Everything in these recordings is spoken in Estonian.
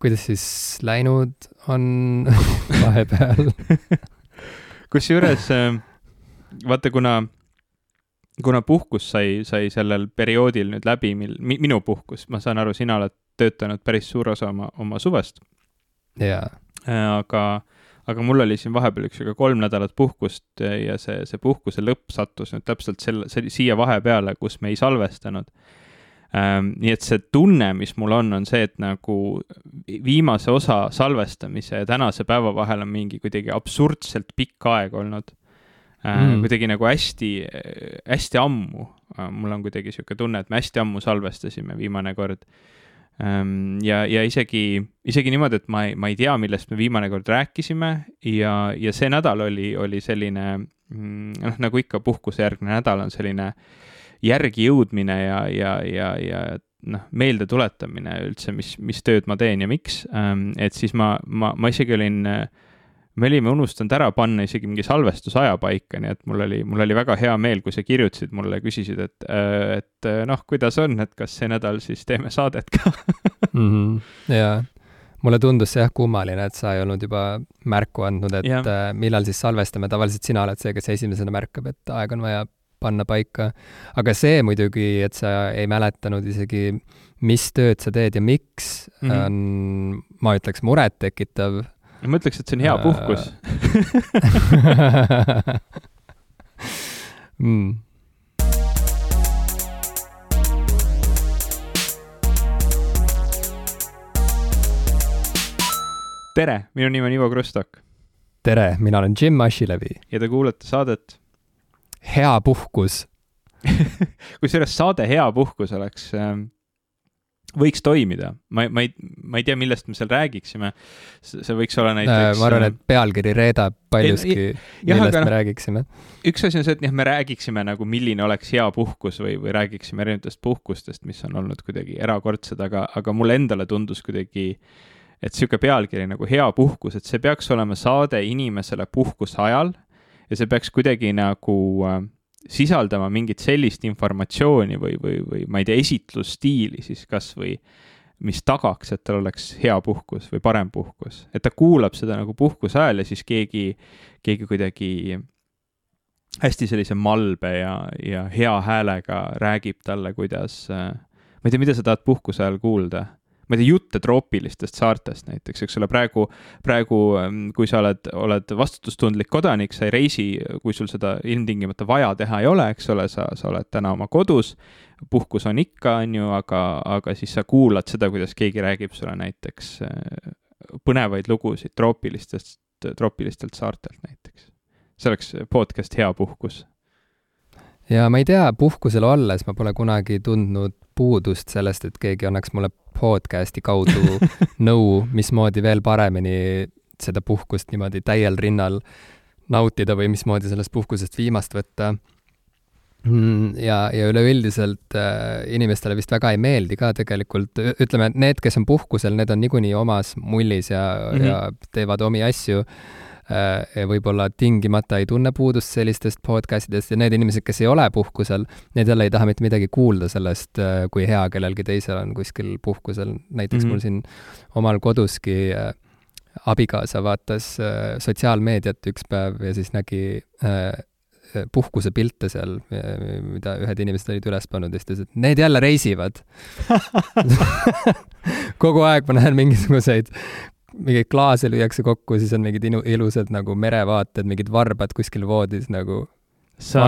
kuidas siis läinud on vahepeal kusjuures äh, vaata, kuna, kuna puhkus sai, sai sellel perioodil nüüd läbi, mil mi,, minu puhkus, ma saan aru, sina oled töötanud päris suur osa oma, oma suvest. jaa. aga, aga mul oli siin vahepeal üks kolm nädalat puhkust ja see, see puhkuse lõpp sattus nüüd täpselt selle, siia vahepeale, kus me ei salvestanud. Nii et see tunne, mis mul on, on see, et nagu viimase osa salvestamise ja tänase päeva vahel on mingi kuidagi absurdselt pikk aeg olnud äh, mm.. kuidagi nagu hästi, hästi ammu. Äh, mul on kuidagi sihuke tunne, et me hästi ammu salvestasime viimane kord ähm,. ja, ja isegi, isegi niimoodi, et ma ei, ma ei tea, millest me viimane kord rääkisime ja, ja see nädal oli, oli selline mm, noh, nagu ikka puhkusejärgne nädal on selline järgi jõudmine ja, ja, ja, ja noh, meelde tuletamine üldse, mis, mis tööd ma teen ja miks ähm,. et siis ma, ma, ma isegi olin äh, me olime unustanud ära panna isegi mingi salvestusaja paika, nii et mul oli, mul oli väga hea meel, kui sa kirjutasid mulle küsisid, et, äh, et äh, noh, kuidas on, et kas see nädal siis teeme saadet ka mm. -hmm. jaa, mulle tundus see jah kummaline, et sa ei olnud juba märku andnud, et ja. Millal siis salvestame, tavaliselt sina oled see, kes esimesena märkab, et aeg on vaja panna paika. aga see muidugi, et sa ei mäletanud isegi, mis tööd sa teed ja miks mm, -hmm. on, ma ütleks, murettekitav ma ütleks, et see on hea puhkus mm. tere, minu nimi on Ivo Krustok. tere, mina olen Jim Asilevi. ja te kuulate saadet Hea puhkus kusjuures saade Hea puhkus oleks ähm, võiks toimida, ma, ma ei, ma ei tea, millest me seal räägiksime. see võiks olla näiteks. ma arvan, et pealkiri reedab paljuski, millest me no, räägiksime. üks asi on see, et jah, me räägiksime nagu, milline oleks hea puhkus või, või räägiksime erinevatest puhkustest, mis on olnud kuidagi erakordsed, aga, aga mulle endale tundus kuidagi, et sihuke pealkiri nagu hea puhkus, et see peaks olema saade inimesele puhkuse ajal ja see peaks kuidagi nagu äh, sisaldama mingit sellist informatsiooni või, või, või ma ei tea, esitlusstiili siis kasvõi, mis tagaks, et tal oleks hea puhkus või parem puhkus. et ta kuulab seda nagu puhkuse ajal ja siis keegi, keegi kuidagi hästi sellise malbe ja, ja hea häälega räägib talle, kuidas, ma ei tea, mida sa tahad puhkuse ajal kuulda ma ei tea, jutte troopilistest saartest näiteks, eks ole, praegu, praegu ähm, kui sa oled, oled vastutustundlik kodanik, sa ei reisi, kui sul seda ilmtingimata vaja teha ei ole, eks ole, sa, sa oled täna oma kodus, puhkus on ikka, on ju, aga, aga siis sa kuulad seda, kuidas keegi räägib sulle näiteks äh, põnevaid lugusid troopilistest, troopilistelt saartelt näiteks. see oleks podcast Hea puhkus ja ma ei tea, puhkusel olles ma pole kunagi tundnud puudust sellest, et keegi annaks mulle podcast'i kaudu nõu, mismoodi veel paremini seda puhkust niimoodi täiel rinnal nautida või mismoodi sellest puhkusest viimast võtta. Mm, ja, ja üleüldiselt äh, inimestele vist väga ei meeldi ka tegelikult, ütleme, et need, kes on puhkusel, need on niikuinii omas mullis ja mm, -hmm. ja teevad omi asju võib-olla tingimata ei tunne puudust sellistest podcast idest ja need inimesed, kes ei ole puhkusel, need jälle ei taha mitte midagi kuulda sellest, äh, kui hea kellelgi teisel on kuskil puhkusel. näiteks mm -hmm. mul siin omal koduski äh, abikaasa vaatas sotsiaalmeediat üks päev ja siis nägi puhkuse pilte seal, mida ühed inimesed olid üles pannud ja siis ta ütles, et need jälle reisivad kogu aeg ma näen mingisuguseid mingeid klaase lüüakse kokku, siis on mingid ilusad nagu merevaated, mingid varbad kuskil voodis nagu. sa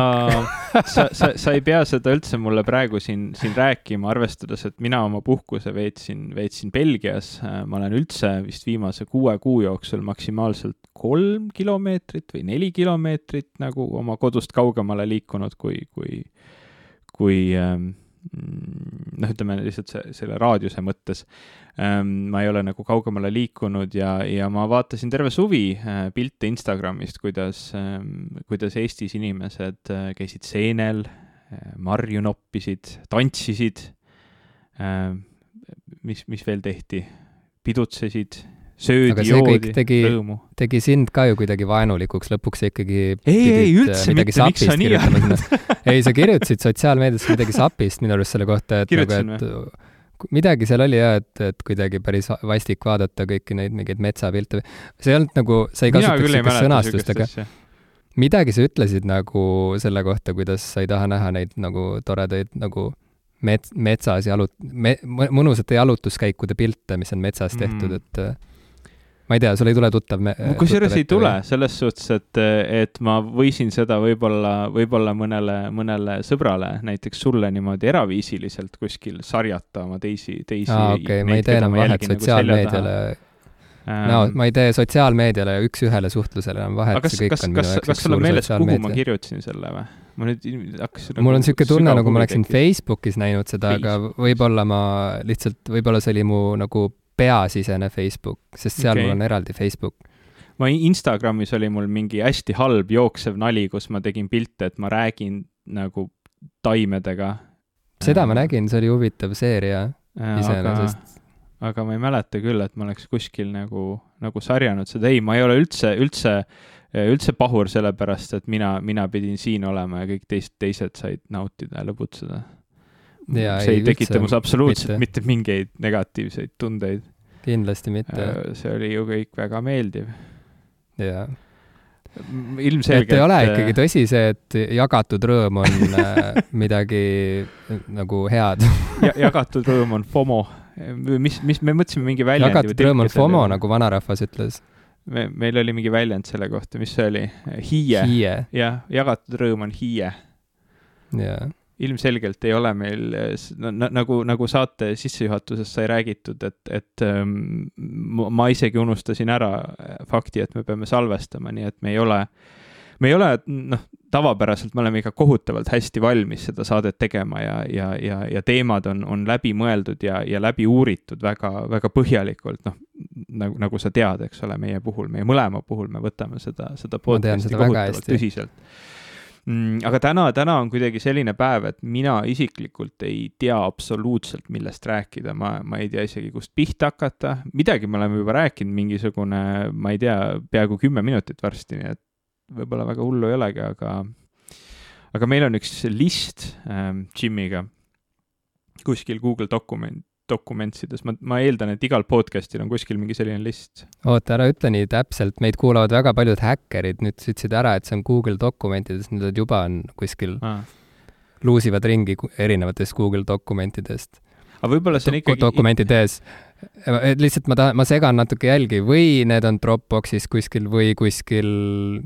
sa, sa, sa ei pea seda üldse mulle praegu siin, siin rääkima, arvestades, et mina oma puhkuse veetsin, veetsin Belgias. ma olen üldse vist viimase kuue kuu jooksul maksimaalselt kolm kilomeetrit või neli kilomeetrit nagu oma kodust kaugemale liikunud, kui, kui, kui ähm, noh, ütleme lihtsalt see, selle raadiuse mõttes ähm,. ma ei ole nagu kaugemale liikunud ja, ja ma vaatasin terve suvi äh, pilte Instagramist, kuidas ähm,, kuidas Eestis inimesed äh, käisid seenel äh,, marju noppisid, tantsisid äh,. mis, mis veel tehti? pidutsesid söödi, joodi, rõõmu. tegi sind ka ju kuidagi vaenulikuks, lõpuks sa ikkagi ei, ei üldse mitte, miks sa nii arvad ei, sa kirjutasid sotsiaalmeedias midagi sapist minu arust selle kohta, et nagu, et midagi seal oli jah, et, et kuidagi päris vastik vaadata kõiki neid mingeid metsapilte. see ei olnud nagu, sa ei kasutaks niisugust sõnastust, aga midagi sa ütlesid nagu selle kohta, kuidas sa ei taha näha neid nagu toredaid nagu mets, metsas jalut- me,, mõnusate jalutuskäikude pilte, mis on metsas tehtud mm., et ma ei tea, sul ei tule tuttav kusjuures ei tule, selles suhtes, et, et ma võisin seda võib-olla, võib-olla mõnele, mõnele sõbrale, näiteks sulle niimoodi eraviisiliselt kuskil sarjata oma teisi, teisi aa, okei okay., ma ei tee enam vahet nagu sotsiaalmeediale. ähm, no ma ei tee sotsiaalmeediale ja üks-ühele suhtlusele enam vahet, see kõik kas, on minu jaoks kas sul on meeles, kuhu ma kirjutasin selle või? ma nüüd hakkasin mul on niisugune tunne, nagu ma oleksin Facebookis näinud seda, aga võib-olla ma lihtsalt, võib-olla see oli mu nagu peasisene Facebook, sest seal okay. mul on eraldi Facebook. ma Instagramis oli mul mingi hästi halb jooksev nali, kus ma tegin pilte, et ma räägin nagu taimedega. seda ma nägin, see oli huvitav seeria iseenesest. aga ma ei mäleta küll, et ma oleks kuskil nagu, nagu sarjanud seda, ei, ma ei ole üldse, üldse üldse pahur sellepärast, et mina, mina pidin siin olema ja kõik teist, teised said nautida ja lõbutseda see ei, ei tekita mus absoluutselt mitte. mitte mingeid negatiivseid tundeid. Kindlasti mitte. Äh, see oli ju kõik väga meeldiv. jaa. ilmselgelt. et ei ole äh, ikkagi tõsi see, et jagatud rõõm on äh, midagi nagu head ja, jagatud rõõm on FOMO. mis, mis, me mõtlesime mingi väljendi. jagatud rõõm on FOMO, nagu vanarahvas ütles me, meil oli mingi väljend selle kohta, mis see oli? hiie, hiie.. jah, jagatud rõõm on hiie. jaa ilmselgelt ei ole meil nagu, nagu saate sissejuhatuses sai räägitud, et, et ähm, ma isegi unustasin ära fakti, et me peame salvestama, nii et me ei ole, me ei ole, noh, tavapäraselt me oleme ikka kohutavalt hästi valmis seda saadet tegema ja, ja, ja, ja teemad on, on läbi mõeldud ja, ja läbi uuritud väga, väga põhjalikult, noh, nagu, nagu sa tead, eks ole, meie puhul, meie mõlema puhul me võtame seda, seda podcast'i kohutavalt tõsiselt. Aga täna, täna on kuidagi selline päev, et mina isiklikult ei tea absoluutselt, millest rääkida, ma, ma ei tea isegi, kust pihta hakata, midagi me oleme juba rääkinud, mingisugune, ma ei tea, peaaegu kümme minutit varsti, nii et võib-olla väga hullu ei olegi, aga aga meil on üks list ähm, Jimiga kuskil Google dokument, Documentsides, ma, ma eeldan, et igal podcast'il on kuskil mingi selline list. oota, ära ütle nii täpselt, meid kuulavad väga paljud häkkerid, nüüd sa ütlesid ära, et see on Google Dokumentides, nüüd juba on kuskil ah., luusivad ringi erinevatest Google dokumentidest. aga võib-olla see on ikkagi dokumentides. lihtsalt ma tahan, ma segan natuke jälgi või need on Dropboxis kuskil või kuskil,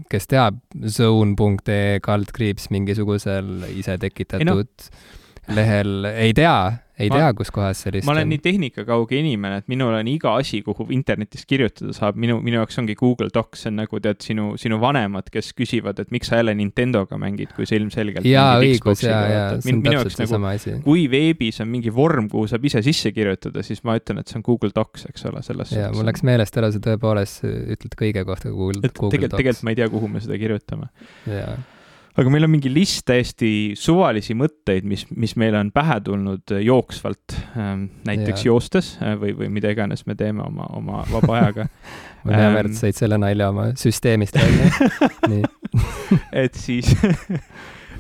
kes teab, zone.ee kaldkriips mingisugusel ise tekitatud no. lehel, ei tea ei ma, tea, kus kohas sellist ma olen nii tehnikakauge inimene, et minul on iga asi, kuhu internetis kirjutada saab, minu, minu jaoks ongi Google Docs, see on nagu tead, sinu, sinu vanemad, kes küsivad, et miks sa jälle Nintendoga mängid, kui sa ilmselgelt jaa, õigus, jaa, jaa, see on täpselt seesama nagu, asi. kui veebis on mingi vorm, kuhu saab ise sisse kirjutada, siis ma ütlen, et see on Google Docs, eks ole, selles jaa, mul läks meelest ära, sa tõepoolest ütled kõige kohta Google, Google tegelikult, tegelikult ma ei tea, kuhu me seda kirjutame. jaa aga meil on mingi list täiesti suvalisi mõtteid, mis, mis meile on pähe tulnud äh, jooksvalt, ähm, näiteks ja. joostes äh, või, või mida iganes me teeme oma, oma vaba ajaga. Ma tean, Märt, said selle nalja oma süsteemist välja. Nii. Et siis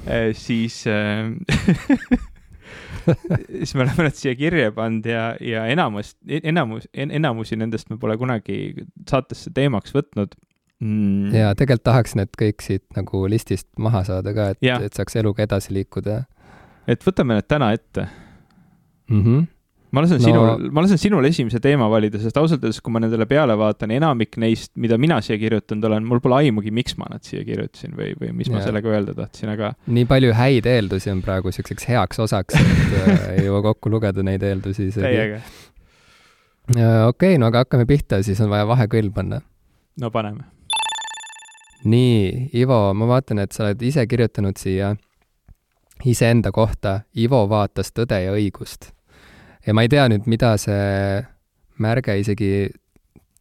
äh, siis siis me oleme nad siia kirja pannud ja, ja enamus, enamus, enamusi nendest me pole kunagi saatesse teemaks võtnud mm.. ja tegelikult tahaks need kõik siit nagu listist maha saada ka, et, et saaks eluga edasi liikuda. et võtame need täna ette mm. -hmm. ma lasen no. sinul, ma lasen sinul esimese teema valida, sest ausalt öeldes, kui ma nendele peale vaatan, enamik neist, mida mina siia kirjutanud olen, mul pole aimugi, miks ma nad siia kirjutasin või, või mis ja. ma sellega öelda tahtsin, aga. nii palju häid eeldusi on praegu siukseks heaks osaks, et äh, ei jõua kokku lugeda neid eeldusi täiega. okei okay,, no aga hakkame pihta, siis on vaja vahekõll panna. no paneme nii, Ivo, ma vaatan, et sa oled ise kirjutanud siia iseenda kohta, Ivo vaatas Tõde ja õigust. ja ma ei tea nüüd, mida see märge isegi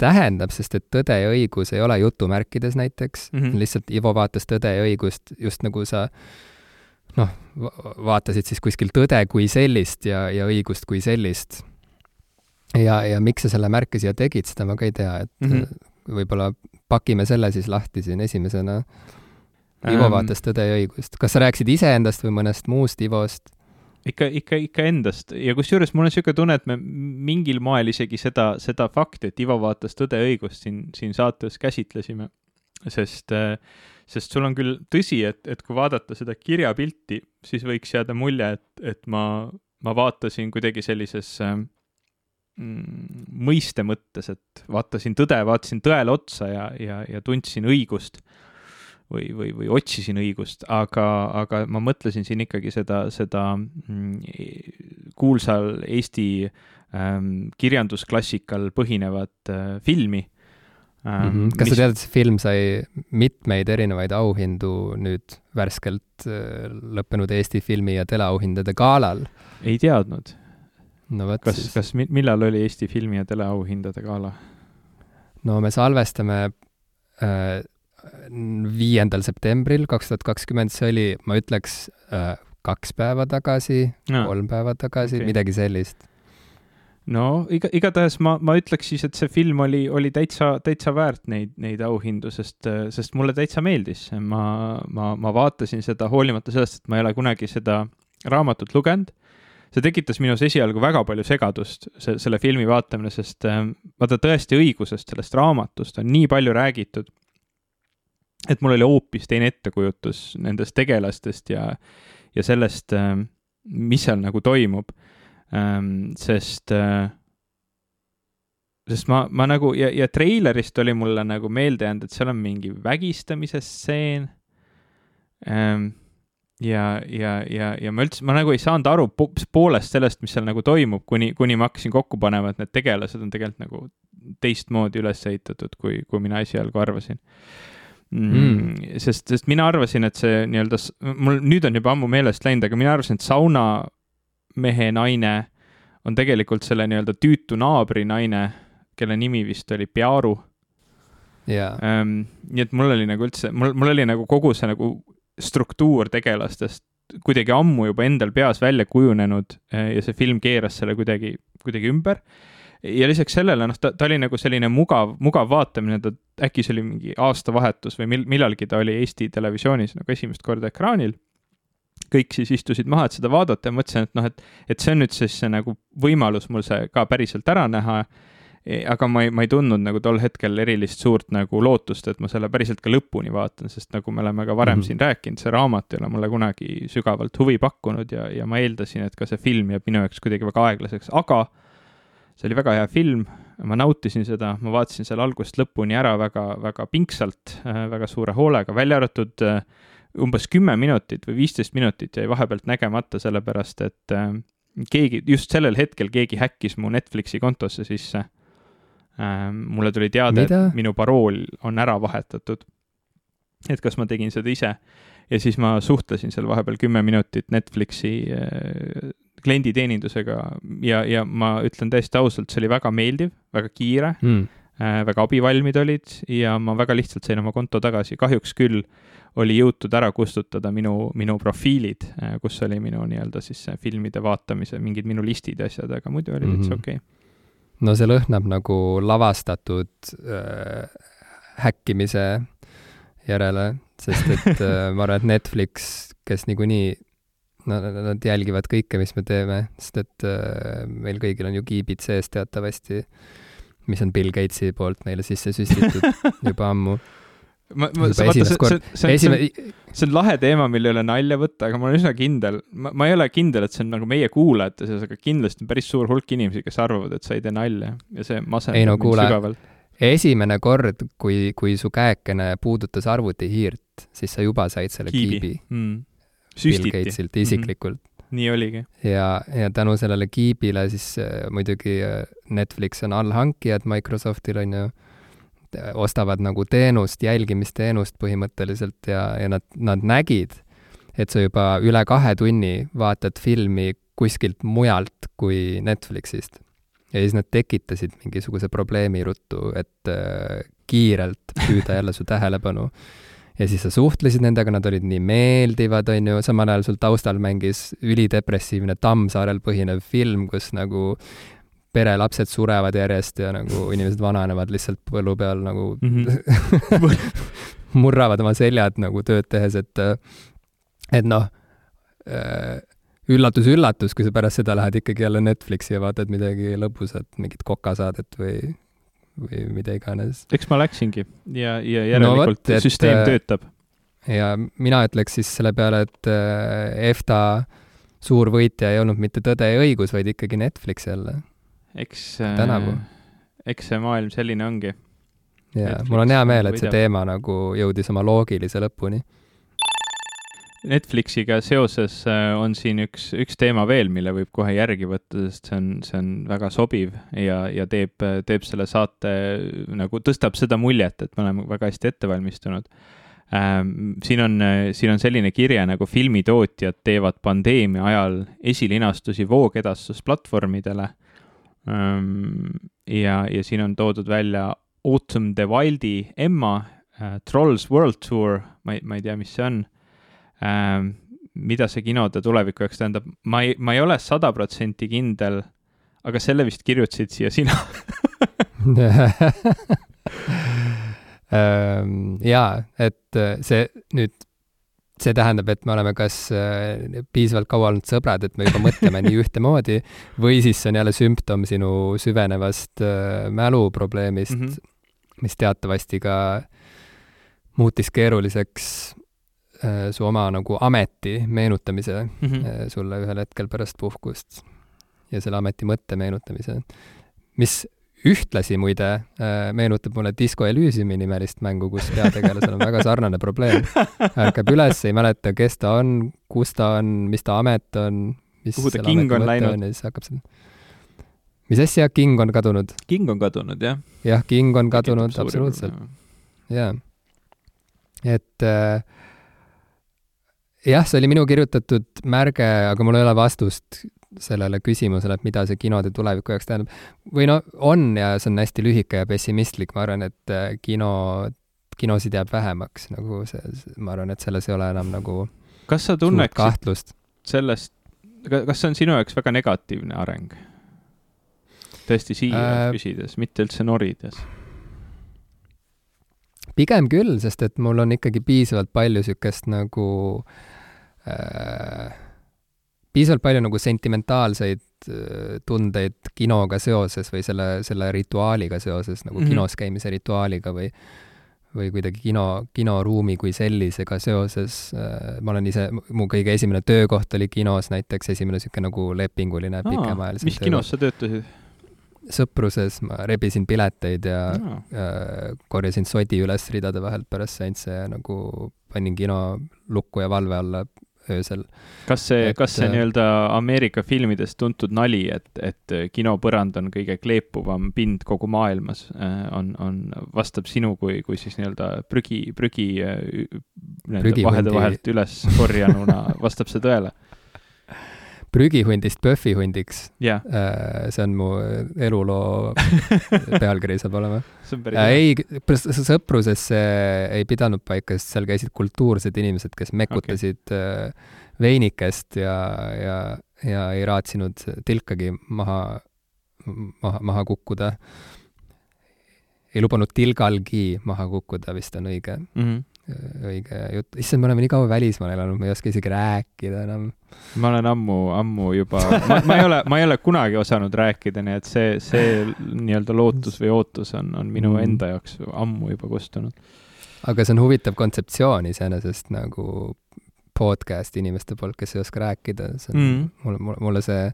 tähendab, sest et Tõde ja õigus ei ole jutumärkides näiteks mm, -hmm. lihtsalt Ivo vaatas Tõde ja õigust, just nagu sa noh, vaatasid siis kuskil tõde kui sellist ja, ja õigust kui sellist. ja, ja miks sa selle märke siia tegid, seda ma ka ei tea, et mm -hmm. Võib-olla pakime selle siis lahti siin esimesena. Ivo vaatas Tõde ja õigust. kas sa rääkisid iseendast või mõnest muust Ivost? ikka, ikka, ikka endast ja kusjuures mul on niisugune tunne, et me mingil moel isegi seda, seda fakti, et Ivo vaatas Tõde ja õigust siin, siin saates käsitlesime. sest, sest sul on küll tõsi, et, et kui vaadata seda kirjapilti, siis võiks jääda mulje, et, et ma, ma vaatasin kuidagi sellises mm, mõiste mõttes, et vaatasin tõde, vaatasin tõele otsa ja, ja, ja tundsin õigust või, või, või otsisin õigust, aga, aga ma mõtlesin siin ikkagi seda, seda mm, kuulsal Eesti ähm, kirjandusklassikal põhinevat äh, filmi ähm,. Mm -hmm. kas mis... sa tead, et see film sai mitmeid erinevaid auhindu nüüd värskelt äh, lõppenud Eesti filmi- ja teleauhindade galal? ei teadnud. No vot kas, kas, millal oli Eesti filmi- ja teleauhindade gala? no me salvestame äh, viiendal septembril kaks tuhat kakskümmend, see oli, ma ütleks, äh, kaks päeva tagasi no., kolm päeva tagasi okay., midagi sellist. no iga, igatahes ma, ma ütleks siis, et see film oli, oli täitsa, täitsa väärt neid, neid auhindu, sest, sest mulle täitsa meeldis. ma, ma, ma vaatasin seda hoolimata sellest, et ma ei ole kunagi seda raamatut lugenud see tekitas minus esialgu väga palju segadust, see, selle filmi vaatamine, sest äh, vaata tõesti õigusest, sellest raamatust on nii palju räägitud et mul oli hoopis teine ettekujutus nendest tegelastest ja, ja sellest, ähm, mis seal nagu toimub. Ähm, sest, äh, sest ma, ma nagu ja, ja treilerist oli mulle nagu meelde jäänud, et seal on mingi vägistamise stseen. Ja, ja, ja, ja ma üldse, ma nagu ei saanud aru poolest sellest, mis seal nagu toimub, kuni, kuni ma hakkasin kokku panema, et need tegelased on tegelikult nagu teistmoodi üles ehitatud, kui, kui mina esialgu arvasin. Mm.. sest, sest mina arvasin, et see nii-öelda, mul nüüd on juba ammu meelest läinud, aga mina arvasin, et saunamehe naine on tegelikult selle nii-öelda tüütu naabri naine, kelle nimi vist oli Pearu. Yeah.. Nii et mul oli nagu üldse, mul, mul oli nagu kogu see nagu struktuur tegelastest kuidagi ammu juba endal peas välja kujunenud eh, ja see film keeras selle kuidagi, kuidagi ümber ja lisaks sellele, noh, ta, ta oli nagu selline mugav, mugav vaatamine, ta äkki see oli mingi aastavahetus või mil-, millalgi ta oli Eesti Televisioonis nagu esimest korda ekraanil. kõik siis istusid maha, et seda vaadata ja mõtlesin, et noh, et, et see on nüüd siis see nagu võimalus mul see ka päriselt ära näha aga ma ei, ma ei tundnud nagu tol hetkel erilist suurt nagu lootust, et ma selle päriselt ka lõpuni vaatan, sest nagu me oleme ka varem mm -hmm. siin rääkinud, see raamat ei ole mulle kunagi sügavalt huvi pakkunud ja, ja ma eeldasin, et ka see film jääb minu jaoks kuidagi väga aeglaseks, aga see oli väga hea film, ma nautisin seda, ma vaatasin selle algusest lõpuni ära väga, väga pingsalt, äh, väga suure hoolega, välja arvatud äh, umbes kümme minutit või viisteist minutit jäi vahepealt nägemata, sellepärast et äh, keegi, just sellel hetkel keegi häkkis mu Netflixi kontosse sisse. Mulle tuli teade, et minu parool on ära vahetatud. et kas ma tegin seda ise ja siis ma suhtlesin seal vahepeal kümme minutit Netflixi klienditeenindusega ja, ja ma ütlen täiesti ausalt, see oli väga meeldiv, väga kiire mm., äh, väga abivalmid olid ja ma väga lihtsalt sain oma konto tagasi, kahjuks küll oli jõutud ära kustutada minu, minu profiilid, äh, kus oli minu nii-öelda siis filmide vaatamise, mingid minu listid ja asjad, aga muidu oli täitsa mm -hmm. okei okay. No see lõhnab nagu lavastatud äh, häkkimise järele, sest et äh, ma arvan, et Netflix, kes niikuinii nad, nad jälgivad kõike, mis me teeme, sest et äh, meil kõigil on ju kiibid sees teatavasti, mis on Bill Gatesi poolt meile sisse süstitud juba ammu. Ma, ma, vaata, see, see, see, Esime... see, see on lahe teema, mille üle nalja võtta, aga ma olen üsna kindel, ma, ma ei ole kindel, et see on nagu meie kuulajate seas, aga kindlasti on päris suur hulk inimesi, kes arvavad, et sa ei tee nalja. Ja see masendab no, mind sügavalt. esimene kord, kui, kui su käekene puudutas arvutihiirt, siis sa juba said selle kiibi, kiibi.. Mm. Bill Gatesilt isiklikult. Mm. -hmm. nii oligi. ja, ja tänu sellele kiibile siis äh, muidugi äh, Netflix on allhankijad Microsoftil, on ju, ostavad nagu teenust, jälgimisteenust põhimõtteliselt ja, ja nad, nad nägid, et sa juba üle kahe tunni vaatad filmi kuskilt mujalt kui Netflixist. ja siis nad tekitasid mingisuguse probleemi ruttu, et äh, kiirelt püüda jälle su tähelepanu ja siis sa suhtlesid nendega, nad olid nii meeldivad, on ju, samal ajal sul taustal mängis ülidepressiivne Tammsaarel põhinev film, kus nagu perelapsed surevad järjest ja nagu inimesed vananevad lihtsalt põllu peal nagu mm -hmm. murravad oma seljad nagu tööd tehes, et et noh, üllatus-üllatus, kui sa pärast seda lähed ikkagi jälle Netflixi ja vaatad midagi lõbusat, mingit kokasaadet või, või mida iganes. eks ma läksingi ja, ja järelikult no, võt, süsteem et, töötab. ja mina ütleks siis selle peale, et EFTA suur võitja ei olnud mitte Tõde ja õigus, vaid ikkagi Netflix jälle. Eks tänavu. eks see maailm selline ongi. jaa, mul on hea meel, et see teema nagu jõudis oma loogilise lõpuni Netflixiga seoses äh, on siin üks, üks teema veel, mille võib kohe järgi võtta, sest see on, see on väga sobiv ja, ja teeb, teeb selle saate nagu, tõstab seda muljet, et me oleme väga hästi ette valmistunud ähm,. siin on, siin on selline kirje nagu filmitootjad teevad pandeemia ajal esilinastusi voogedastusplatvormidele. Ja, ja siin on toodud välja Autumn the Wildi Emma äh,, Trolls World Tour, ma ei, ma ei tea, mis see on. Ähm, mida see kinode tuleviku jaoks tähendab, ma ei, ma ei ole sada protsenti kindel, aga selle vist kirjutasid siia sina. Jaa, et äh, see nüüd, see tähendab, et me oleme kas äh, piisavalt kaua olnud sõbrad, et me juba mõtleme nii ühtemoodi, või siis see on jälle sümptom sinu süvenevast äh, mäluprobleemist mm, -hmm. mis teatavasti ka muutis keeruliseks Äh, su oma nagu ameti meenutamise mm -hmm. sulle ühel hetkel pärast puhkust ja selle ameti mõtte meenutamise, mis ühtlasi muide äh, meenutab mulle Disco Elysiumi nimelist mängu, kus peategelasel on väga sarnane probleem. ärkab üles, ei mäleta, kes ta on, kus ta on, mis ta amet on, mis kuhu ta king on läinud? ja siis hakkab seda mis asja, King on kadunud? King on kadunud, jah. jah, King on kadunud, absoluutselt. jaa. et äh, jah, see oli minu kirjutatud märge, aga mul ei ole vastust sellele küsimusele, et mida see kinode tuleviku jaoks tähendab. või no on ja see on hästi lühike ja pessimistlik, ma arvan, et äh, kino, kinosid jääb vähemaks, nagu see, ma arvan, et selles ei ole enam nagu kas sa tunneksid sellest, kas see on sinu jaoks väga negatiivne areng? tõesti siiralt äh, küsides, mitte üldse norides pigem küll, sest et mul on ikkagi piisavalt palju niisugust nagu äh, piisavalt palju nagu sentimentaalseid äh, tundeid kinoga seoses või selle, selle rituaaliga seoses, nagu mm -hmm. kinos käimise rituaaliga või või kuidagi kino, kinoruumi kui sellisega seoses äh,, ma olen ise, mu kõige esimene töökoht oli kinos näiteks, esimene niisugune nagu lepinguline pikemaajalisem mis kinos sa töötasid? sõpruses ma rebisin pileteid ja no. äh, korjasin sodi üles ridade vahelt pärast seansse ja nagu panin kino lukku ja valve alla öösel. kas see, kas see äh, nii-öelda Ameerika filmides tuntud nali, et, et kinopõrand on kõige kleepuvam pind kogu maailmas, äh, on, on, vastab sinu kui, kui siis nii-öelda prügi, prügi, prügi äh, vahede vahelt üles korjanuna, vastab see tõele? prügihundist PÖFFi-hundiks yeah.. see on mu eluloo pealkiri saab olema. Äh, ei, sõpruses see ei pidanud paika, sest seal käisid kultuursed inimesed, kes mekutasid okay. veinikest ja, ja, ja ei raatsinud tilkagi maha, maha, maha kukkuda. ei lubanud tilgalgi maha kukkuda, vist on õige mm. -hmm õige jutt, issand, me oleme nii kaua välismaal elanud, me ei oska isegi rääkida enam. ma olen ammu, ammu juba, ma, ma ei ole, ma ei ole kunagi osanud rääkida, nii et see, see nii-öelda lootus või ootus on, on minu mm. enda jaoks ammu juba kustunud. aga see on huvitav kontseptsioon iseenesest nagu podcast inimeste poolt, kes ei oska rääkida, see on mm. mulle, mulle see,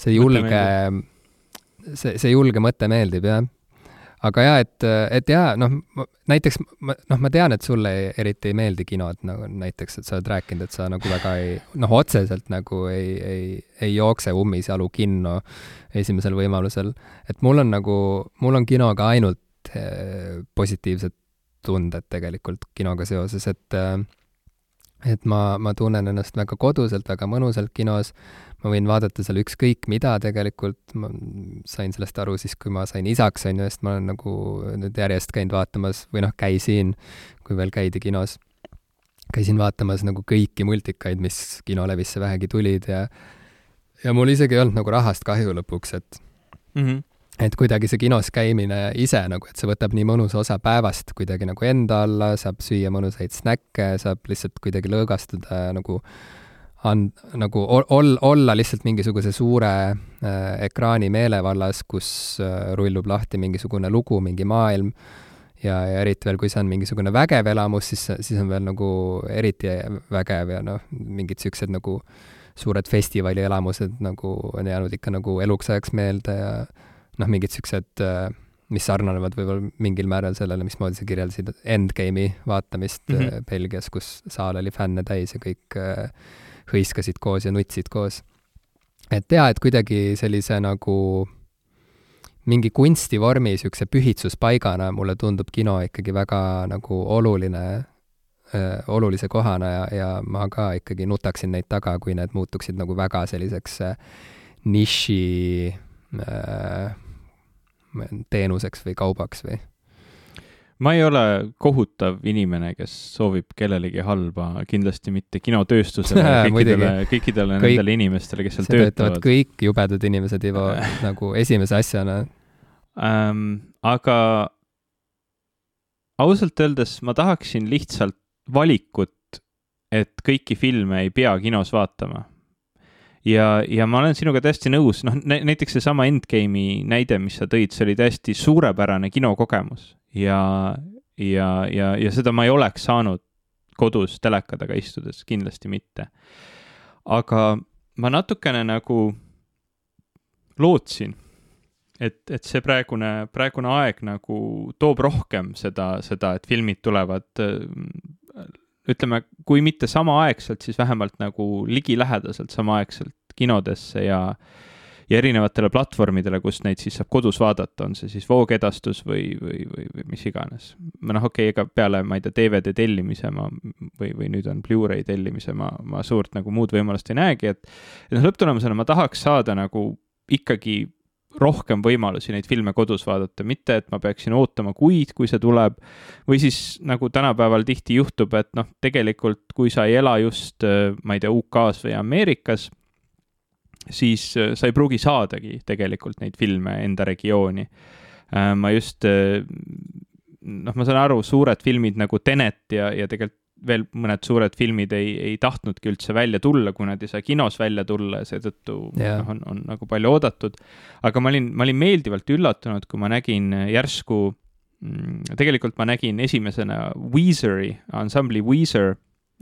see julge, see, see julge mõte meeldib, jah aga jaa, et, et jaa, noh, näiteks ma, noh, ma tean, et sulle ei, eriti ei meeldi kinod, nagu näiteks, et sa oled rääkinud, et sa nagu väga ei, noh, otseselt nagu ei, ei, ei jookse ummisjalu kinno esimesel võimalusel. et mul on nagu, mul on kinoga ainult eh, positiivsed tunded tegelikult kinoga seoses, et eh, et ma, ma tunnen ennast väga koduselt, väga mõnusalt kinos. Ma võin vaadata seal ükskõik mida tegelikult, ma sain sellest aru siis, kui ma sain isaks, on ju, sest ma olen nagu nüüd järjest käinud vaatamas või noh, käisin, kui veel käidi kinos, käisin vaatamas nagu kõiki multikaid, mis kinolevisse vähegi tulid ja ja mul isegi ei olnud nagu rahast kahju lõpuks, et mm -hmm. Et kuidagi see kinos käimine ise nagu, et see võtab nii mõnusa osa päevast kuidagi nagu enda alla, saab süüa mõnusaid snäkke, saab lihtsalt kuidagi lõõgastuda nagu and-, nagu ol-, olla lihtsalt mingisuguse suure äh, ekraani meelevallas, kus äh, rullub lahti mingisugune lugu, mingi maailm, ja, ja eriti veel, kui see on mingisugune vägev elamus, siis, siis on veel nagu eriti vägev ja noh, mingid niisugused nagu suured festivalielamused nagu on jäänud ikka nagu eluks ajaks meelde ja noh, mingid niisugused äh, mis sarnanevad võib-olla mingil määral sellele, mismoodi sa kirjeldasid Endgame'i vaatamist mm -hmm. Belgias, kus saal oli fänne täis ja kõik äh, hõiskasid koos ja nutsid koos. et jaa, et kuidagi sellise nagu mingi kunstivormi niisuguse pühitsuspaigana mulle tundub kino ikkagi väga nagu oluline äh,, olulise kohana ja, ja ma ka ikkagi nutaksin neid taga, kui need muutuksid nagu väga selliseks niši äh, teenuseks või kaubaks või? ma ei ole kohutav inimene, kes soovib kellelegi halba, kindlasti mitte kinotööstusele kõikidele, kõikidele Kõik, nendele inimestele, kes seal töötavad. kõik jubedad inimesed, Ivo, nagu esimese asjana ähm,. aga ausalt öeldes ma tahaksin lihtsalt valikut, et kõiki filme ei pea kinos vaatama ja, ja ma olen sinuga täiesti nõus, noh näiteks seesama Endgame'i näide, mis sa tõid, see oli täiesti suurepärane kinokogemus ja, ja, ja, ja seda ma ei oleks saanud kodus teleka taga istudes, kindlasti mitte. aga ma natukene nagu lootsin, et, et see praegune, praegune aeg nagu toob rohkem seda, seda, et filmid tulevad ütleme, kui mitte samaaegselt, siis vähemalt nagu ligilähedaselt samaaegselt kinodesse ja ja erinevatele platvormidele, kus neid siis saab kodus vaadata, on see siis voogedastus või, või, või, või mis iganes. noh, okei okay,, ega peale, ma ei tea, DVD tellimise ma või, või nüüd on Blu-ray tellimise ma, ma suurt nagu muud võimalust ei näegi, et et noh, lõpptulemusena ma tahaks saada nagu ikkagi rohkem võimalusi neid filme kodus vaadata, mitte et ma peaksin ootama kuid, kui see tuleb, või siis nagu tänapäeval tihti juhtub, et noh, tegelikult kui sa ei ela just, ma ei tea, UK-s või Ameerikas, siis äh, sa ei pruugi saadagi tegelikult neid filme enda regiooni. Äh, ma just, äh, noh, ma saan aru, suured filmid nagu Tenet ja, ja tegelikult veel mõned suured filmid ei, ei tahtnudki üldse välja tulla, kui nad ei saa kinos välja tulla ja seetõttu yeah. noh, on, on nagu palju oodatud. aga ma olin, ma olin meeldivalt üllatunud, kui ma nägin järsku, mm, tegelikult ma nägin esimesena Weezeri, ansambli Weezer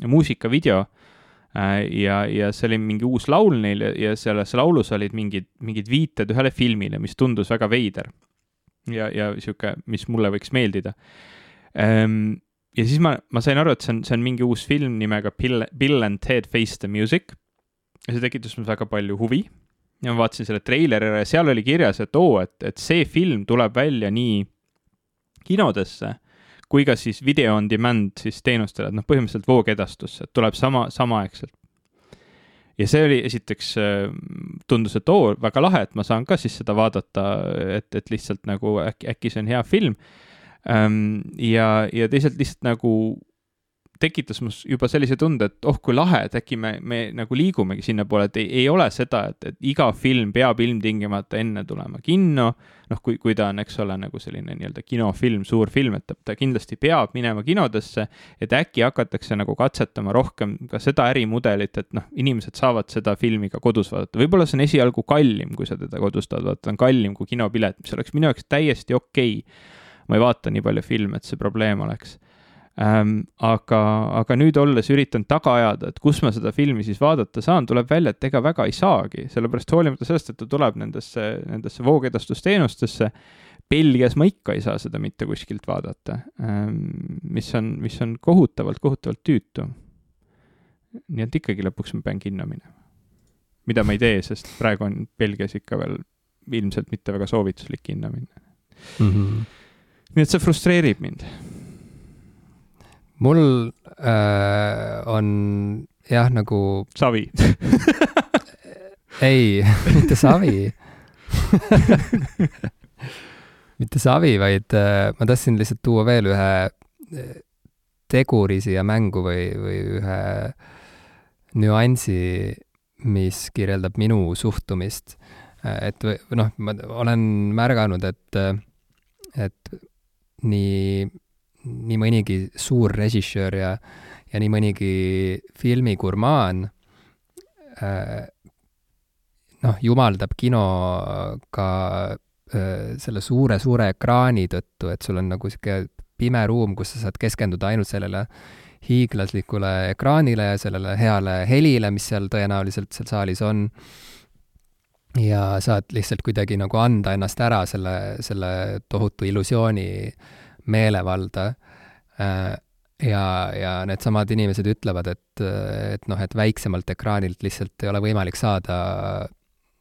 muusikavideo äh, ja, ja see oli mingi uus laul neil ja, selles laulus olid mingid, mingid viited ühele filmile, mis tundus väga veider. ja, ja sihuke, mis mulle võiks meeldida ähm, ja siis ma, ma sain aru, et see on, see on mingi uus film nimega Bill, Bill and Ted Face the Music. ja see tekitas mul väga palju huvi. ja ma vaatasin selle treileri ja seal oli kirjas, et oo, et, et see film tuleb välja nii kinodesse kui ka siis video on demand siis teenustele, et noh, põhimõtteliselt voogedastusse, et tuleb sama, samaaegselt. ja see oli esiteks, tundus, et oo, väga lahe, et ma saan ka siis seda vaadata, et, et lihtsalt nagu äkki, äkki see on hea film ja, ja teisalt lihtsalt nagu tekitas mus juba sellise tunde, et oh kui lahe, et äkki me, me nagu liigumegi sinnapoole, et ei, ei ole seda, et, et iga film peab ilmtingimata enne tulema kinno. noh, kui, kui ta on, eks ole, nagu selline nii-öelda kinofilm, suur film, et ta, ta kindlasti peab minema kinodesse. et äkki hakatakse nagu katsetama rohkem ka seda ärimudelit, et noh, inimesed saavad seda filmi ka kodus vaadata, võib-olla see on esialgu kallim, kui sa teda kodus tahad vaadata, on kallim kui kinopilet, mis oleks minu jaoks täiesti okei okay ma ei vaata nii palju filme, et see probleem oleks ähm,. aga, aga nüüd olles üritanud taga ajada, et kus ma seda filmi siis vaadata saan, tuleb välja, et ega väga ei saagi, sellepärast hoolimata sellest, et ta tuleb nendesse, nendesse voogedastusteenustesse, Belgias ma ikka ei saa seda mitte kuskilt vaadata ähm,, mis on, mis on kohutavalt, kohutavalt tüütu. nii et ikkagi lõpuks ma pean kinno minema. mida ma ei tee, sest praegu on Belgias ikka veel ilmselt mitte väga soovituslik kinno minna mm. -hmm nii et see frustreerib mind. mul äh, on jah, nagu. savi ei, mitte savi mitte savi, vaid äh, ma tahtsin lihtsalt tuua veel ühe äh, teguri siia mängu või, või ühe nüansi, mis kirjeldab minu suhtumist. Äh, et noh, ma olen märganud, et, et nii, nii mõnigi suur režissöör ja, ja nii mõnigi filmigurmaan noh, jumaldab kino ka selle suure-suure ekraani tõttu, et sul on nagu niisugune pime ruum, kus sa saad keskenduda ainult sellele hiiglaslikule ekraanile ja sellele heale helile, mis seal tõenäoliselt seal saalis on. Ja saad lihtsalt kuidagi nagu anda ennast ära selle, selle tohutu illusiooni meelevalda. ja, ja needsamad inimesed ütlevad, et, et noh, et väiksemalt ekraanilt lihtsalt ei ole võimalik saada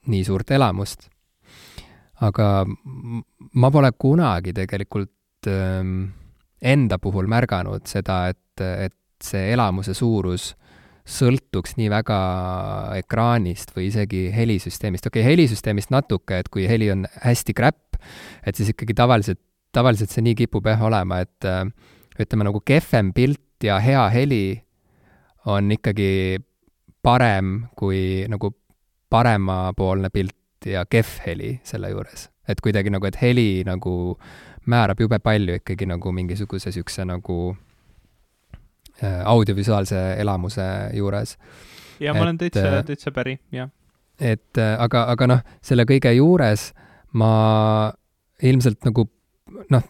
nii suurt elamust. aga ma pole kunagi tegelikult ähm, enda puhul märganud seda, et, et see elamuse suurus sõltuks nii väga ekraanist või isegi helisüsteemist. okei okay,, helisüsteemist natuke, et kui heli on hästi kräpp, et siis ikkagi tavaliselt, tavaliselt see nii kipub jah olema, et äh, ütleme nagu kehvem pilt ja hea heli on ikkagi parem kui nagu paremapoolne pilt ja kehv heli selle juures. et kuidagi nagu, et heli nagu määrab jube palju ikkagi nagu mingisuguse niisuguse nagu audiovisuaalse elamuse juures. ja ma olen täitsa, äh, täitsa päri, jah. et äh, aga, aga noh, selle kõige juures ma ilmselt nagu noh,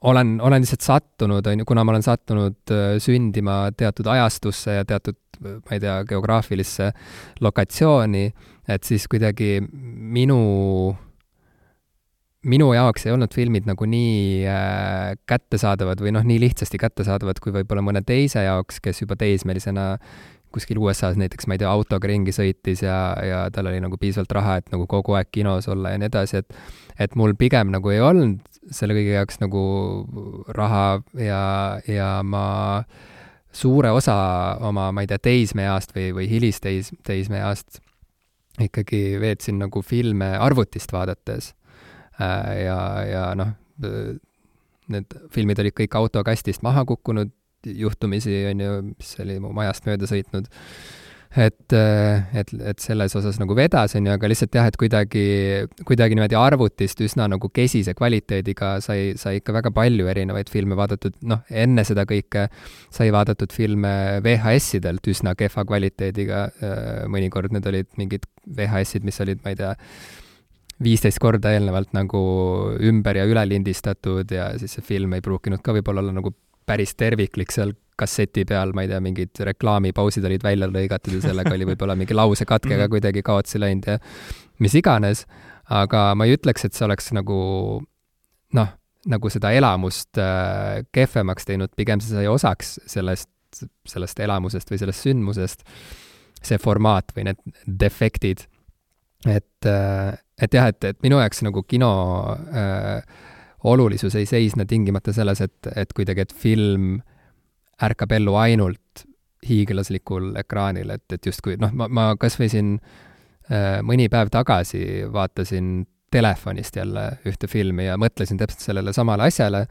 olen, olen lihtsalt sattunud, on ju, kuna ma olen sattunud sündima teatud ajastusse ja teatud, ma ei tea, geograafilisse lokatsiooni, et siis kuidagi minu minu jaoks ei olnud filmid nagu nii äh, kättesaadavad või noh, nii lihtsasti kättesaadavad kui võib-olla mõne teise jaoks, kes juba teismelisena kuskil USA-s näiteks, ma ei tea, autoga ringi sõitis ja, ja tal oli nagu piisavalt raha, et nagu kogu aeg kinos olla ja nii edasi, et et mul pigem nagu ei olnud selle kõige jaoks nagu raha ja, ja ma suure osa oma, ma ei tea, teismeeast või, või hilisteis, teismeeast ikkagi veetsin nagu filme arvutist vaadates ja, ja noh, need filmid olid kõik autokastist maha kukkunud juhtumisi, on ju, mis oli mu majast mööda sõitnud. et, et, et selles osas nagu vedas, on ju, aga lihtsalt jah, et kuidagi, kuidagi niimoodi arvutist üsna nagu kesise kvaliteediga sai, sai ikka väga palju erinevaid filme vaadatud, noh, enne seda kõike sai vaadatud filme VHS-idelt üsna kehva kvaliteediga, mõnikord need olid mingid VHS-id, mis olid, ma ei tea, viisteist korda eelnevalt nagu ümber ja üle lindistatud ja siis see film ei pruukinud ka võib-olla olla nagu päris terviklik seal kasseti peal, ma ei tea, mingid reklaamipausid olid välja lõigatud ja sellega oli võib-olla mingi lausekatkega mhm. kuidagi kaotsi läinud ja mis iganes, aga ma ei ütleks, et see oleks nagu noh, nagu seda elamust äh, kehvemaks teinud, pigem see sai osaks sellest, sellest elamusest või sellest sündmusest, see formaat või need defektid. et äh, et jah, et, et minu jaoks nagu kino äh, olulisus ei seisne tingimata selles, et, et kuidagi, et film ärkab ellu ainult hiiglaslikul ekraanil, et, et justkui noh, ma, ma kas või siin äh, mõni päev tagasi vaatasin telefonist jälle ühte filmi ja mõtlesin täpselt sellele samale asjale,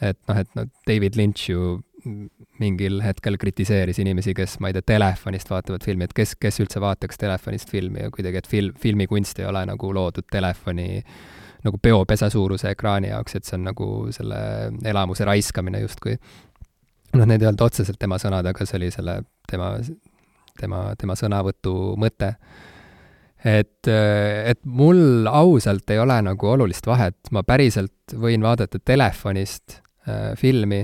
et noh, et noh, David Lynch ju mingil hetkel kritiseeris inimesi, kes, ma ei tea, telefonist vaatavad filmi, et kes, kes üldse vaataks telefonist filmi ja kuidagi, et film, filmikunst ei ole nagu loodud telefoni nagu peopesa suuruse ekraani jaoks, et see on nagu selle elamuse raiskamine justkui. noh, need ei olnud otseselt tema sõnad, aga see oli selle tema, tema, tema sõnavõtu mõte. et, et mul ausalt ei ole nagu olulist vahet, ma päriselt võin vaadata telefonist äh, filmi